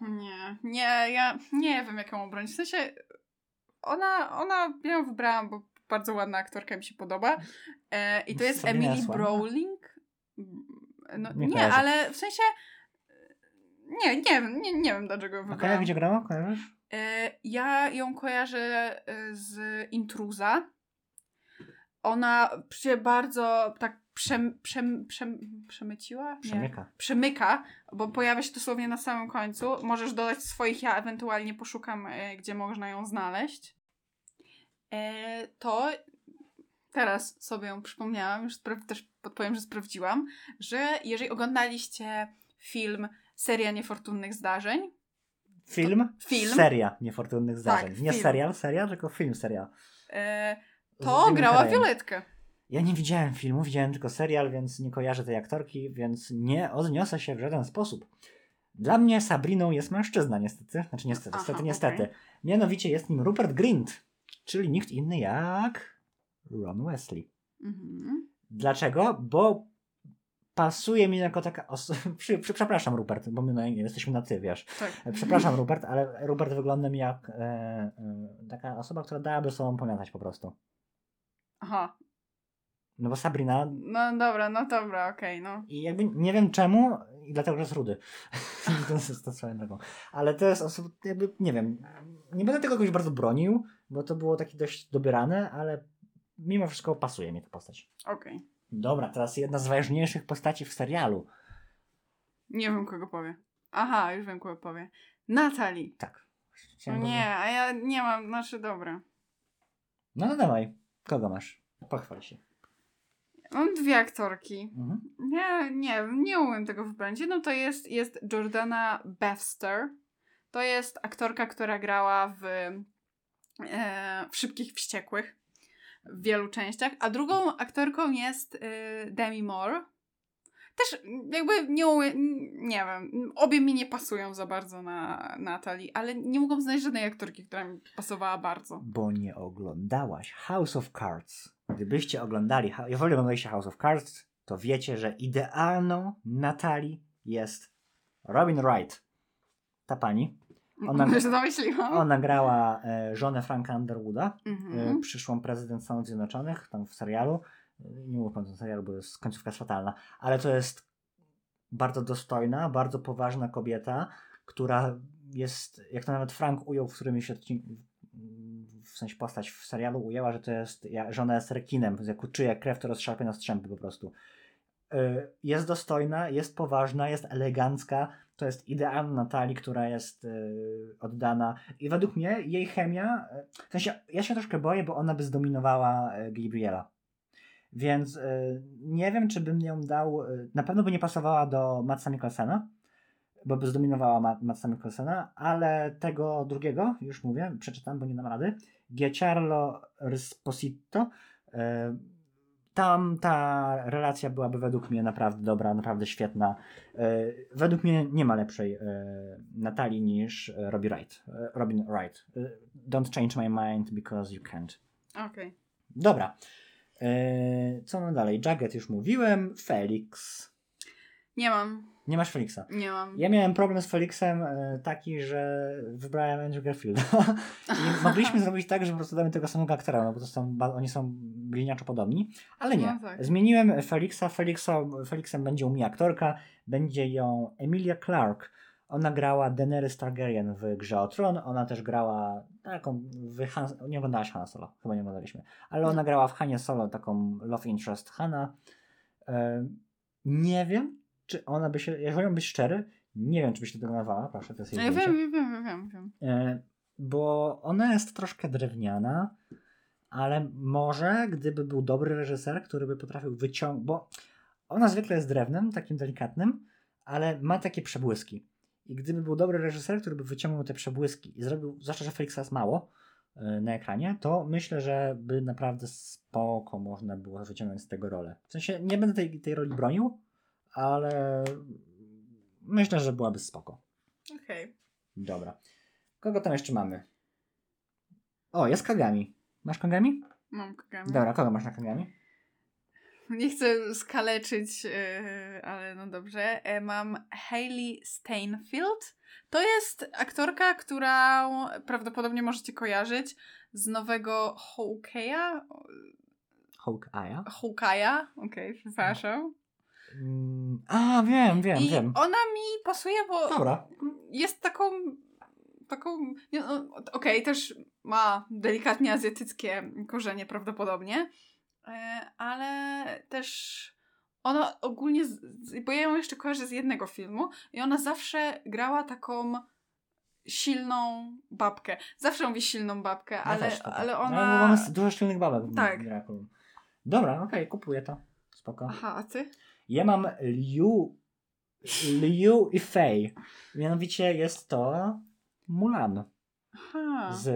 Speaker 2: Nie, nie, ja nie wiem, jaką obronić. W sensie, ona, ona, ja ją wybrałam, bo bardzo ładna aktorka mi się podoba. E, I to jest Emily? Browning. No,
Speaker 1: Nie
Speaker 2: nie, ale w sensie, nie, nie wiem, nie, nie wiem dlaczego ją
Speaker 1: Okej,
Speaker 2: wybrałam.
Speaker 1: gdzie grała? Kojarzysz?
Speaker 2: E, ja ją kojarzę e, z Intruza. Ona się bardzo tak przem, przem, przem, przemyciła? Nie
Speaker 1: Przemyka.
Speaker 2: przemyka, bo pojawia się dosłownie na samym końcu. Możesz dodać swoich, ja ewentualnie poszukam, e, gdzie można ją znaleźć. E, to teraz sobie ją przypomniałam, już też podpowiem, że sprawdziłam, że jeżeli oglądaliście film Seria Niefortunnych Zdarzeń,
Speaker 1: Film?
Speaker 2: Film.
Speaker 1: Seria niefortunnych zdarzeń. nie
Speaker 2: film.
Speaker 1: serial, serial, tylko film, serial.
Speaker 2: e, to grała
Speaker 1: Carreyem.
Speaker 2: Violetkę.
Speaker 1: Ja nie widziałem filmu, widziałem tylko serial, więc nie kojarzę tej aktorki, więc nie odniosę się w żaden sposób. Dla mnie Sabriną jest mężczyzna, niestety. Znaczy niestety,
Speaker 2: Aha,
Speaker 1: niestety, niestety. Mianowicie jest nim Rupert Grint, czyli nikt inny jak Ron Wesley.
Speaker 2: Mhm.
Speaker 1: Dlaczego? Bo pasuje mi jako taka osoba... Przepraszam Rupert, bo my na, jesteśmy na ty, wiesz.
Speaker 2: Tak.
Speaker 1: Przepraszam Rupert, ale Rupert wygląda mi jak e, e, taka osoba, która dałaby sobą pomiatać po prostu.
Speaker 2: Aha.
Speaker 1: No bo Sabrina
Speaker 2: No dobra, no dobra, okej, no.
Speaker 1: I jakby nie wiem czemu, i dlatego, że jest rudy. to jest to swoją drogą. Ale to jest osoba, jakby, nie wiem, nie będę tego jakoś bardzo bronił, bo to było takie dość dobierane, ale mimo wszystko pasuje mi ta postać.
Speaker 2: Okej.
Speaker 1: Dobra, teraz jedna z ważniejszych postaci w serialu.
Speaker 2: Nie wiem, kogo powie. Aha, już wiem, kogo powie. Natalii.
Speaker 1: Tak. Chciałem
Speaker 2: nie, a ja nie mam, znaczy dobra.
Speaker 1: No, no dawaj. Kogo masz? Pochwal się.
Speaker 2: Mam dwie aktorki.
Speaker 1: Mhm.
Speaker 2: Nie, nie, nie umiem tego wybrać. Jedną to jest, jest Jordana Bethster. To jest aktorka, która grała w, e, w Szybkich Wściekłych w wielu częściach, a drugą aktorką jest e, Demi Moore. Też jakby nie, nie wiem, obie mi nie pasują za bardzo na Natalii, ale nie mogłam znaleźć żadnej aktorki, która mi pasowała bardzo.
Speaker 1: Bo nie oglądałaś House of Cards. Gdybyście oglądali, jeżeli oglądaliście House of Cards, to wiecie, że idealną Natalii jest Robin Wright. Ta pani. Ona-
Speaker 2: Ona
Speaker 1: grała e, żonę Franka Underwooda, e,
Speaker 2: Mhm.
Speaker 1: przyszłą prezydent Stanów Zjednoczonych, tam w serialu. Nie mów o tym serialu, bo jest końcówka jest fatalna, ale to jest bardzo dostojna, bardzo poważna kobieta, która jest, jak to nawet Frank ujął w którymś odcinku, w sensie postać w serialu ujęła, że to jest, że ona jest rekinem, że jak czuje krew, to rozszarpie na strzępy po prostu. Y, Jest dostojna, jest poważna, jest elegancka, to jest idealna Natalii, która jest y, oddana i według mnie jej chemia, y, w sensie ja się troszkę boję, bo ona by zdominowała Gabriela. Więc y, nie wiem, czy bym ją dał, y, na pewno by nie pasowała do Matsa Mikkelsena, bo by zdominowała Ma- Matsa Mikkelsena, ale tego drugiego, już mówię, przeczytam, bo nie dam rady, Giancarlo Risposito, y, tam ta relacja byłaby według mnie naprawdę dobra, naprawdę świetna. E, Według mnie nie ma lepszej e, Natalii niż e, Robbie Wright. e, Robin Wright. E, Don't change my mind because you can't.
Speaker 2: Okej.
Speaker 1: Dobra. E, Co mam dalej? Jagged już mówiłem. Felix.
Speaker 2: Nie mam.
Speaker 1: Nie masz Felixa.
Speaker 2: Nie mam.
Speaker 1: Ja miałem problem z Felixem e, taki, że wybrałem Andrew Garfielda. I mogliśmy zrobić tak, że po prostu damy tego samego aktora, no bo to są, oni są bliźniaczo podobni, ale nie.
Speaker 2: No tak.
Speaker 1: Zmieniłem Felixa, Felixa, Felixem będzie u mnie aktorka, będzie ją Emilia Clarke. Ona grała Daenerys Targaryen w Grze o Tron, ona też grała taką, w Han, nie oglądałaś Hanna Solo, chyba nie oglądaliśmy, ale ona grała w Hanie Solo taką love interest Hanna. E, nie wiem, czy ona by się, jeżeli mam być szczery, nie wiem, czy by się tego nadawała, proszę, to jest jej
Speaker 2: Ja wiem, wiem, wiem, wiem, wiem.
Speaker 1: E, bo ona jest troszkę drewniana, ale może gdyby był dobry reżyser, który by potrafił wyciągnąć, bo ona zwykle jest drewnem, takim delikatnym, ale ma takie przebłyski. I gdyby był dobry reżyser, który by wyciągnął te przebłyski i zrobił, zwłaszcza, że Felixa jest mało e, na ekranie, to myślę, że by naprawdę spoko można było wyciągnąć z tego rolę. W sensie nie będę tej, tej roli bronił, ale myślę, że byłaby spoko.
Speaker 2: Okej.
Speaker 1: Dobra. Kogo tam jeszcze mamy? O, jest Kagami. Masz Kagami?
Speaker 2: Mam kagami.
Speaker 1: Dobra, kogo masz na Kagami?
Speaker 2: Nie chcę skaleczyć, yy, ale no dobrze. E, Mam Hailey Steinfeld. To jest aktorka, którą prawdopodobnie możecie kojarzyć z nowego Hawkeye'a.
Speaker 1: Hawkeye.
Speaker 2: Hawkeye'a, okej, przepraszam.
Speaker 1: Mm, a, wiem, wiem,
Speaker 2: I
Speaker 1: wiem.
Speaker 2: ona mi pasuje, bo
Speaker 1: Dobra.
Speaker 2: jest taką taką, no, okej, też ma delikatnie azjatyckie korzenie prawdopodobnie, e, ale też ona ogólnie, bo ja ją jeszcze kojarzę z jednego filmu i ona zawsze grała taką silną babkę. Zawsze mówi silną babkę,
Speaker 1: Ja
Speaker 2: ale,
Speaker 1: tak.
Speaker 2: ale
Speaker 1: No,
Speaker 2: ona...
Speaker 1: bo mamy dużo silnych babek.
Speaker 2: Tak.
Speaker 1: Dobra, okej, kupuję to. Spoko.
Speaker 2: Aha, a ty?
Speaker 1: Ja mam Liu, Liu i Fei. Mianowicie jest to Mulan
Speaker 2: Aha.
Speaker 1: z,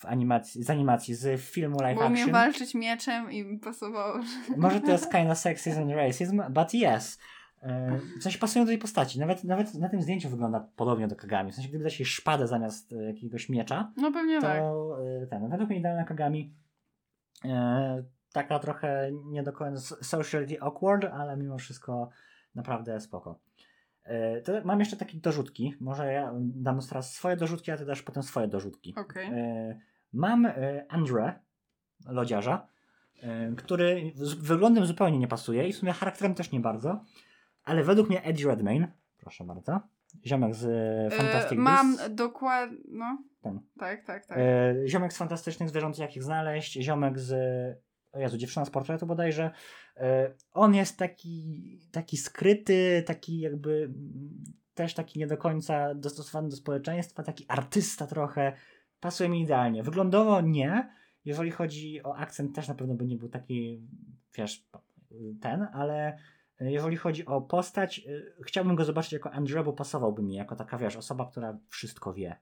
Speaker 1: w animacji, z animacji, z filmu live
Speaker 2: Bo umiem
Speaker 1: action.
Speaker 2: walczyć mieczem i mi pasowało. że-
Speaker 1: Może to jest kinda sexism and racism, but yes. E, W sensie pasują do tej postaci. Nawet, nawet na tym zdjęciu wygląda podobnie do Kagami. W sensie gdyby dać jej szpadę zamiast e, jakiegoś miecza,
Speaker 2: No pewnie tak.
Speaker 1: to e, ten, według mnie idealna Kagami. E, taka trochę nie do końca socially awkward, ale mimo wszystko naprawdę spoko. E, to mam jeszcze takie dorzutki. Może ja dam teraz swoje dorzutki, a ty dasz potem swoje dorzutki.
Speaker 2: Okej.
Speaker 1: E, Mam e, Andre, lodziarza, e, który wyglądem zupełnie nie pasuje i w sumie charakterem też nie bardzo, ale według mnie Eddie Redmayne, proszę bardzo, ziomek z e, Fantastic
Speaker 2: E, Mam dokładnie. No.
Speaker 1: Ten.
Speaker 2: Tak, tak, tak.
Speaker 1: ziomek z Fantastycznych Zwierząt, jak ich znaleźć, ziomek z, o Jezu, dziewczyna z portretu bodajże, on jest taki, taki skryty, taki jakby mm, też taki nie do końca dostosowany do społeczeństwa, taki artysta trochę, pasuje mi idealnie. Wyglądowo nie, jeżeli chodzi o akcent też na pewno by nie był taki, wiesz, ten, ale jeżeli chodzi o postać, y, chciałbym go zobaczyć jako Andrew, bo pasowałby mi, jako taka, wiesz, osoba, która wszystko wie.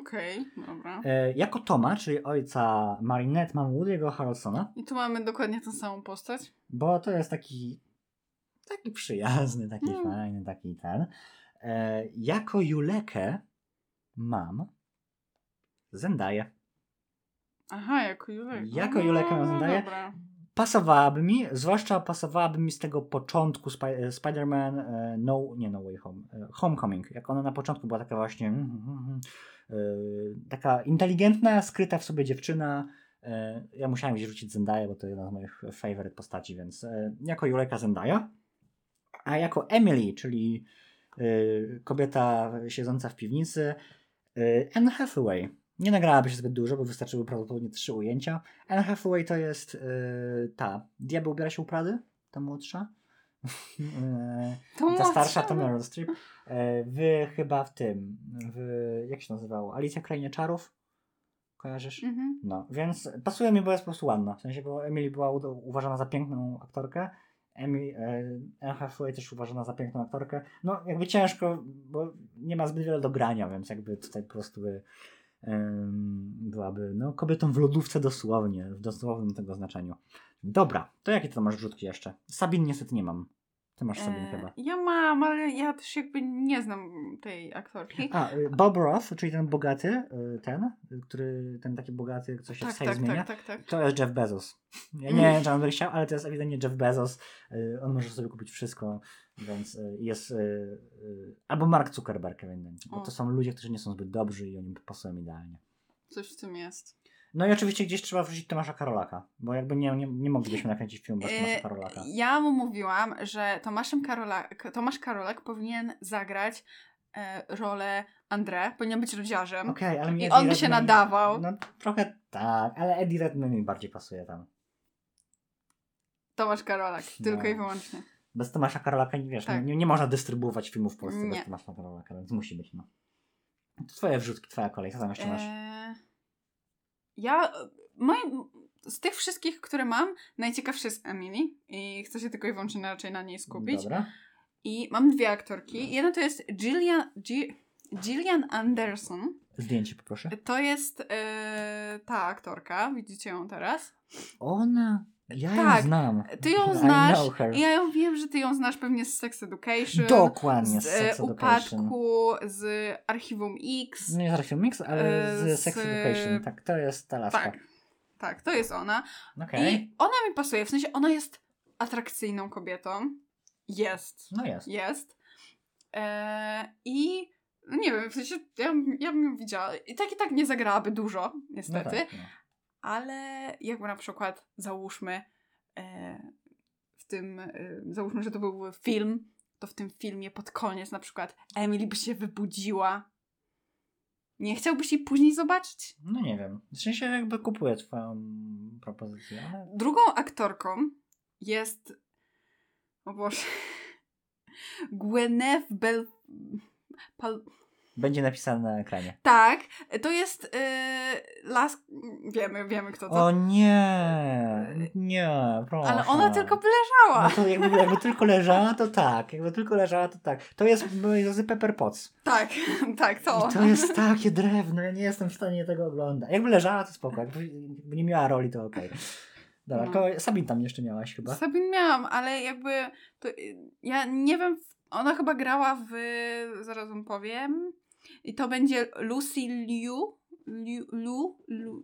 Speaker 2: Okej, dobra.
Speaker 1: E, jako Toma, czyli ojca Marinette, mam Woody'ego Harrelsona,
Speaker 2: I tu mamy dokładnie tę samą postać.
Speaker 1: bo to jest taki taki przyjazny, taki
Speaker 2: Mm.
Speaker 1: fajny, taki ten. E, jako Julekę mam Zendaję.
Speaker 2: Aha, jako Julek.
Speaker 1: Jako Juleka mam Zendaya.
Speaker 2: Dobra.
Speaker 1: pasowałaby mi, zwłaszcza pasowałaby mi z tego początku Spi- e, Spider-Man e, No, nie No Way Home, e, Homecoming, jak ona na początku była taka właśnie mm, mm, mm, e, taka inteligentna, skryta w sobie dziewczyna. Ja musiałem gdzieś rzucić Zendaya, bo to jedna z moich favorite postaci, więc jako Juleka Zendaya, a jako Emily, czyli kobieta siedząca w piwnicy, Anne Hathaway. Nie nagrałaby się zbyt dużo, bo wystarczyły prawdopodobnie trzy ujęcia. Anne Hathaway to jest yy, ta. Diabeł ubiera się u Prady? Ta młodsza?
Speaker 2: To
Speaker 1: ta starsza to. Meryl Streep. Wy chyba w tym. W, jak się nazywało? Alicja Krainie Czarów? Kojarzysz?
Speaker 2: Mhm.
Speaker 1: No, więc pasuje mi, bo jest po prostu ładna. W sensie, bo Emily była uważana za piękną aktorkę. Emily, e, Anne Hathaway też uważana za piękną aktorkę. No, jakby ciężko, bo nie ma zbyt wiele do grania, więc jakby tutaj po prostu by, byłaby no, kobietą w lodówce dosłownie, w dosłownym tego znaczeniu. Dobra, to jakie to masz rzutki jeszcze? Sabin niestety nie mam. Ty masz Sabin
Speaker 2: E,
Speaker 1: chyba.
Speaker 2: Ja mam, ale ja też jakby nie znam tej aktorki.
Speaker 1: A, y, Bob Roth, czyli ten bogaty, y, ten, który, ten taki bogaty, co się
Speaker 2: tak,
Speaker 1: wstaje
Speaker 2: tak,
Speaker 1: zmienia.
Speaker 2: tak, tak, tak.
Speaker 1: To jest Jeff Bezos. Ja nie wiem, czy on by chciał, ale to jest ewidentnie Jeff Bezos. Y, On może sobie kupić wszystko, więc jest. Albo Mark Zuckerberg ewidentnie. Bo to są ludzie, którzy nie są zbyt dobrzy i oni pasują idealnie.
Speaker 2: Coś w tym jest.
Speaker 1: No i oczywiście gdzieś trzeba wrzucić Tomasza Karolaka, bo jakby nie, nie, nie moglibyśmy nakręcić film bez Tomasza
Speaker 2: E,
Speaker 1: Karolaka.
Speaker 2: Ja mu mówiłam, że Tomaszem Tomasz Karolak powinien zagrać e, rolę André, powinien być rodziarzem.
Speaker 1: Okej, ale mi
Speaker 2: I
Speaker 1: Eddie
Speaker 2: on by się
Speaker 1: Redmayne-
Speaker 2: nadawał.
Speaker 1: No trochę tak, ale Eddie Redmayne mi bardziej pasuje tam.
Speaker 2: Tomasz Karolak, tylko
Speaker 1: No.
Speaker 2: i wyłącznie.
Speaker 1: Bez Tomasza Karolaka nie wiesz,
Speaker 2: Tak.
Speaker 1: nie, nie można dystrybuować filmów w Polsce
Speaker 2: Nie.
Speaker 1: bez Tomasza Karolaka, więc musi być, no. To twoje wrzutki, twoja kolej, co tam jeszcze masz?
Speaker 2: E, ja, moje, z tych wszystkich, które mam, najciekawszy jest Emily i chcę się tylko i wyłącznie raczej na niej skupić.
Speaker 1: Dobra.
Speaker 2: I mam dwie aktorki. Jedna to jest Gillian, Gi- Gillian Anderson.
Speaker 1: Zdjęcie poproszę.
Speaker 2: To jest e, ta aktorka, widzicie ją teraz.
Speaker 1: Ona. Ja
Speaker 2: Tak,
Speaker 1: ją znam.
Speaker 2: Ty ją znasz. I ja ją wiem, że ty ją znasz pewnie z Sex Education.
Speaker 1: Dokładnie, z
Speaker 2: z
Speaker 1: Sex
Speaker 2: e,
Speaker 1: Education.
Speaker 2: upadku, z Archiwum X.
Speaker 1: Nie z Archiwum Mix, ale
Speaker 2: E,
Speaker 1: z
Speaker 2: z-
Speaker 1: Sex Education. Tak, to jest ta laska.
Speaker 2: Tak. Tak, to jest ona.
Speaker 1: Okej.
Speaker 2: I ona mi pasuje, w sensie ona jest atrakcyjną kobietą. Jest.
Speaker 1: No jest.
Speaker 2: Jest. E, I no nie wiem, w sensie ja, bym- ja bym ją widziała. I tak i tak nie zagrałaby dużo,
Speaker 1: No
Speaker 2: niestety.
Speaker 1: tak, no.
Speaker 2: Ale jakby na przykład załóżmy e, w tym, e, załóżmy, że to był film, to w tym filmie pod koniec na przykład Emily by się wybudziła. Nie chciałbyś jej później zobaczyć?
Speaker 1: no nie wiem. W sensie jakby kupuję twoją propozycję, ale...
Speaker 2: Drugą aktorką jest. O Boże. Gwyneth Bel. Pal...
Speaker 1: Będzie napisane na ekranie.
Speaker 2: Tak, to jest yy, las. Wiemy, wiemy kto to.
Speaker 1: O nie! Nie, proszę.
Speaker 2: Ale ona tylko by leżała.
Speaker 1: No to jakby, jakby tylko leżała, to tak. Jakby tylko leżała, to tak. To jest, moi drodzy, Pepper Potts.
Speaker 2: Tak, tak, to.
Speaker 1: I to jest takie drewno, ja nie jestem w stanie tego oglądać. Jakby leżała, to spoko. Jakby, nie miała roli, to okej. Dobra,
Speaker 2: No.
Speaker 1: Sabin tam jeszcze miałaś chyba.
Speaker 2: Sabin miałam, ale jakby. To, y, ja nie wiem. Ona chyba grała w. Zaraz wam powiem. I to będzie Lucy Liu. Liu, Lu, Lu,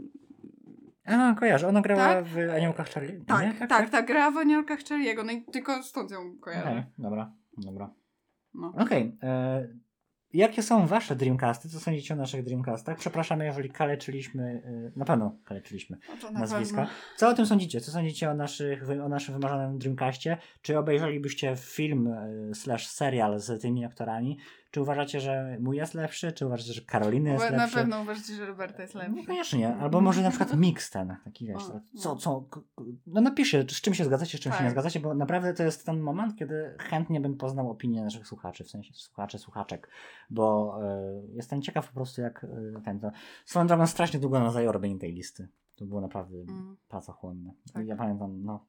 Speaker 1: A, kojarzę, ona grała
Speaker 2: Tak?
Speaker 1: w Aniołkach Charlie.
Speaker 2: tak,
Speaker 1: nie?
Speaker 2: tak, tak, grała w Anielkach Charlie'ego, no i tylko stąd ją kojarzę.
Speaker 1: dobra, dobra.
Speaker 2: No.
Speaker 1: Okej, e, jakie są wasze Dreamcasty? Co sądzicie o naszych Dreamcastach? Przepraszamy, jeżeli kaleczyliśmy, e, na pewno kaleczyliśmy
Speaker 2: No na
Speaker 1: nazwiska.
Speaker 2: pewno.
Speaker 1: Co o tym sądzicie? Co sądzicie o, naszych, o naszym wymarzonym Dreamcastie? Czy obejrzelibyście film e, slash serial z tymi aktorami? Czy uważacie, że mój jest lepszy? Czy uważacie, że Karoliny jest
Speaker 2: Na
Speaker 1: lepszy?
Speaker 2: pewno uważacie, że Roberta jest
Speaker 1: No
Speaker 2: lepszy.
Speaker 1: koniecznie. Albo może na przykład mix ten, taki wiesz,
Speaker 2: O,
Speaker 1: co,
Speaker 2: no.
Speaker 1: co, no napiszcie, z czym się zgadzacie, z czym się
Speaker 2: Tak.
Speaker 1: nie zgadzacie, bo naprawdę to jest ten moment, kiedy chętnie bym poznał opinię naszych słuchaczy, w sensie słuchaczy, słuchaczek, bo e, jestem ciekaw po prostu jak e, ten, to swoją drogą strasznie długo nam zajęło robienie tej listy. To było naprawdę
Speaker 2: Mm,
Speaker 1: pracochłonne.
Speaker 2: Tak.
Speaker 1: Ja pamiętam, no,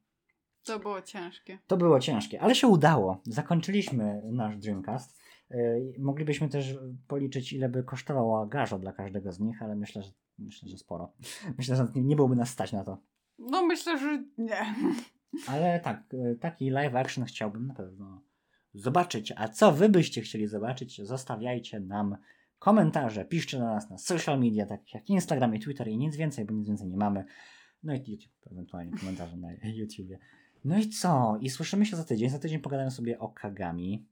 Speaker 2: to było ciężkie.
Speaker 1: to było ciężkie, ale się udało. Zakończyliśmy nasz Dreamcast. Yy, Moglibyśmy też policzyć, ile by kosztowała garza dla każdego z nich, ale myślę, że myślę, że sporo. Myślę, że nie, byłoby nas stać na to.
Speaker 2: No myślę, że nie.
Speaker 1: Ale tak, yy, taki live action chciałbym na pewno zobaczyć. A co wy byście chcieli zobaczyć? Zostawiajcie nam komentarze, piszcie do nas na social media, takich jak Instagram i Twitter i nic więcej, bo nic więcej nie mamy. No i YouTube, ewentualnie komentarze na YouTubie. No i co? I słyszymy się za tydzień. Za tydzień pogadamy sobie o Kagami.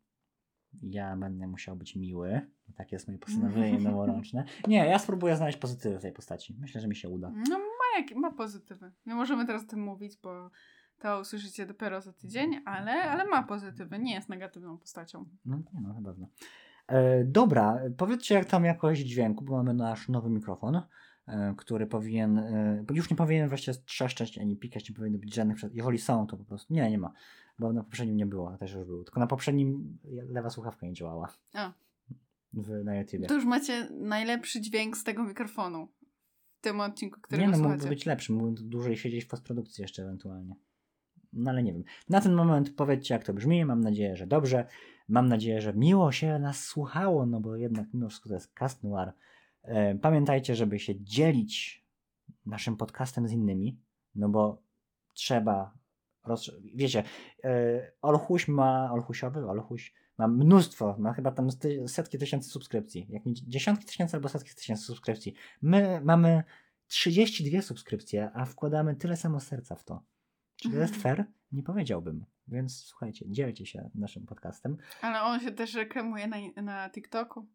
Speaker 1: Ja będę musiał być miły. Takie jest moje postanowienie noworoczne. Nie, ja spróbuję znaleźć pozytywy w tej postaci. Myślę, że mi się uda.
Speaker 2: No ma, jak, ma pozytywy. Nie możemy teraz o tym mówić, bo to usłyszycie dopiero za tydzień, ale, ale ma pozytywy. Nie jest negatywną postacią.
Speaker 1: No nie, no na pewno. E, dobra, powiedzcie jak tam jakość dźwięku, bo mamy nasz nowy mikrofon, e, który powinien, e, już nie powinien właściwie trzeszczeć ani pikać, nie powinno być żadnych, jeżeli są to po prostu, nie, nie ma, bo na poprzednim nie było, też już było, tylko na poprzednim lewa słuchawka nie działała.
Speaker 2: A.
Speaker 1: W, na YouTubie.
Speaker 2: To już macie najlepszy dźwięk z tego mikrofonu. W tym odcinku, którego
Speaker 1: Nie no,
Speaker 2: słuchacie.
Speaker 1: mógłby być lepszy, mógłby dłużej siedzieć w postprodukcji jeszcze ewentualnie. No ale nie wiem. Na ten moment powiedzcie jak to brzmi, mam nadzieję, że dobrze. Mam nadzieję, że miło się nas słuchało, no bo jednak mimo wszystko to jest Cast Noir. E, pamiętajcie, żeby się dzielić naszym podcastem z innymi, no bo trzeba roz... Wiecie, e, Olchuś ma, Olchusiowy, Olchuś ma mnóstwo, ma chyba tam setki tysięcy subskrypcji, jak nie dziesiątki tysięcy albo setki tysięcy subskrypcji. My mamy 32 subskrypcje, a wkładamy tyle samo serca w to. Czy to jest fair? Nie powiedziałbym. Więc słuchajcie, dzielcie się naszym podcastem.
Speaker 2: Ale on się też reklamuje na, na TikToku.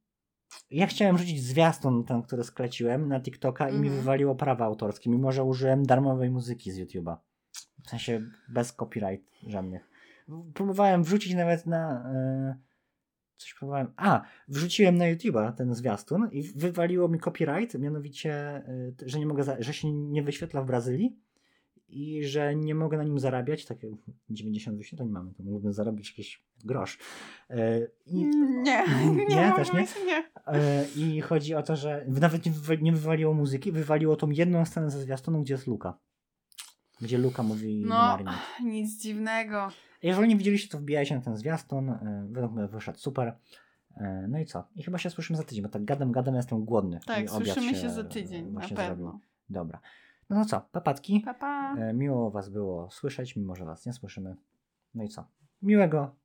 Speaker 1: Ja chciałem rzucić zwiastun, ten, który skleciłem na TikToka i mi
Speaker 2: Mhm.
Speaker 1: wywaliło prawa autorskie, mimo że użyłem darmowej muzyki z YouTube'a. W sensie bez copyright żadnych. Próbowałem wrzucić nawet na... e, coś próbowałem... A! Wrzuciłem na YouTube'a ten zwiastun i wywaliło mi copyright, mianowicie, e, że nie mogę, za- że się nie wyświetla w Brazylii i że nie mogę na nim zarabiać, takie 90 wyświetleń mamy, to mógłbym zarobić jakiś grosz. E, I,
Speaker 2: Nie, nie,
Speaker 1: Nie,
Speaker 2: mogę
Speaker 1: też nie?
Speaker 2: nie.
Speaker 1: I chodzi o to, że nawet nie, wywa- nie wywaliło muzyki, wywaliło tą jedną scenę ze zwiastunu, gdzie jest Luka. Gdzie Luka mówi
Speaker 2: No,
Speaker 1: Marini.
Speaker 2: nic dziwnego.
Speaker 1: Jeżeli nie widzieliście, to wbijajcie na ten zwiastun. e, Według mnie wyszedł super. E, No i co? I chyba się słyszymy za tydzień, bo tak gadam, gadam, jestem głodny.
Speaker 2: Tak,
Speaker 1: I
Speaker 2: słyszymy
Speaker 1: się
Speaker 2: się za tydzień, na pewno.
Speaker 1: zrobił. Dobra. No to co? Papatki.
Speaker 2: Pa, pa.
Speaker 1: E, Miło was było słyszeć, mimo że was nie słyszymy. No i co? Miłego